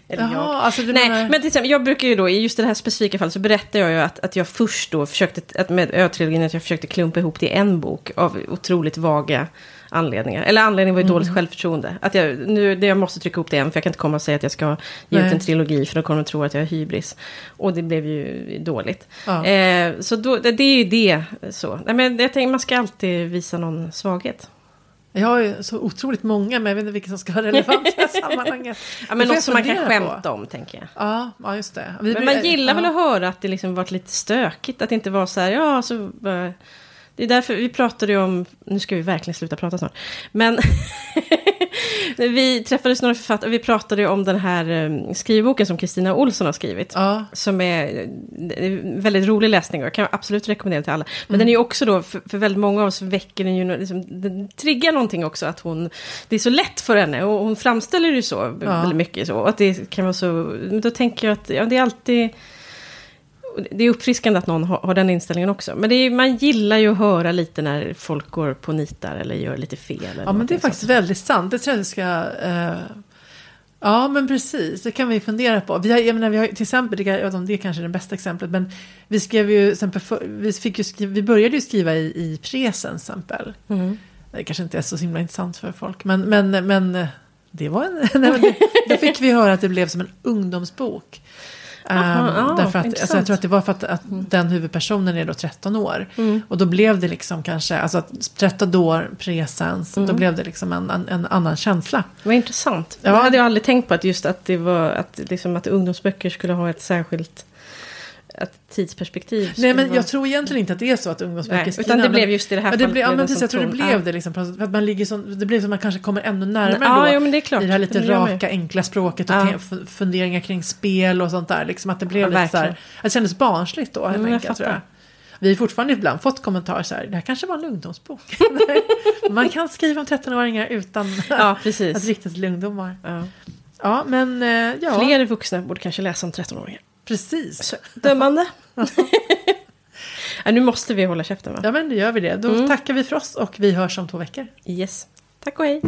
Eller jag. Jaha, alltså du Nej, menar... men till exempel, jag brukar ju då, i just det här specifika fallet så berättar jag ju att, att jag först då försökte, att med Ö-trilogin, att jag försökte klumpa ihop det i en bok av otroligt vaga anledningar. Eller anledningen var ju dåligt självförtroende. Att jag, nu, det, jag måste trycka ihop det en, för jag kan inte komma och säga att jag ska ge Nej. ut en trilogi, för då kommer de tro att jag har hybris. Och det blev ju dåligt. Ja. Eh, så då, det, det är ju det, så. Nej, men jag tänker, man ska alltid visa någon svaghet. Jag har ju så otroligt många, men jag vet inte vilka som ska vara relevanta i det här sammanhanget. Ja, men något som man kan på. skämta om, tänker jag. Ja, ja, just det. Vi Men blir- man gillar väl ja. att höra att det liksom varit lite stökigt. Att det inte var så här, ja, så... eh, Det är därför vi pratade ju om, nu ska vi verkligen sluta prata snart. Men vi träffades några författare, vi pratade ju om den här eh, skrivboken som Kristina Olsson har skrivit. Ja, Som är väldigt rolig läsning och jag kan absolut rekommendera till alla. Men Mm. den är ju också då, för, för väldigt många av oss väcker den ju, liksom, den triggar någonting också. Att hon, det är så lätt för henne och hon framställer det ju så Ja. väldigt mycket. Så, att det kan vara så, då tänker jag att ja, det är alltid... Det är uppfriskande att någon har, har den inställningen också. Men är, man gillar ju att höra lite när folk går på nitar eller gör lite fel. Eller ja men det är faktiskt sånt. väldigt sant. Det tror jag vi ska... eh, Ja, men precis. Det kan vi fundera på. Vi har, jag menar, vi har till exempel, jag vet inte om det är kanske är det bästa exemplet, men vi skrev ju, exempel, vi, fick ju skriva, vi började ju skriva i, i presen, exempel. Mm. Det kanske inte är så himla intressant för folk, men, men, men det var en... nej, det, då fick vi höra att det blev som en ungdomsbok. Aha, ja, därför att, alltså, jag tror att det var för att, att den huvudpersonen är då 13 år. Mm. Och då blev det liksom kanske, alltså att 13 år presens, då Mm. blev det liksom en, en, en annan känsla. Vad intressant. Ja. Det hade jag aldrig tänkt på att just att det var att, liksom, att ungdomsböcker skulle ha ett särskilt ett tidsperspektiv. Nej men vara- jag tror egentligen inte att det är så att ungdomsböcker är utan skrivna, det men- blev just i det här men det fallet. blev, ja, men precis, jag tror det blev Ja. det liksom. För att man ligger som, det blev som att man kanske kommer ännu närmare Ja, då. jo, men det är klart. I det här lite Det raka, enkla språket och Ja. funderingar kring spel och sånt där. Liksom att det blev Ja, lite så här, att det kändes barnsligt då helt Mm, enkelt tror jag. Vi har fortfarande ibland fått kommentarer så här, det här kanske var en ungdomsbok. man kan skriva om 13-åringar utan Ja, att rikta till ungdomar. Ja. Ja, men eh, ja, Fler vuxna borde kanske läsa om 13-åringar. Precis. Så, Dömande. ja, nu måste vi hålla käften va? Ja, men då gör vi det. Då Mm. tackar vi för oss och vi hörs om två veckor. Yes. Tack och hej.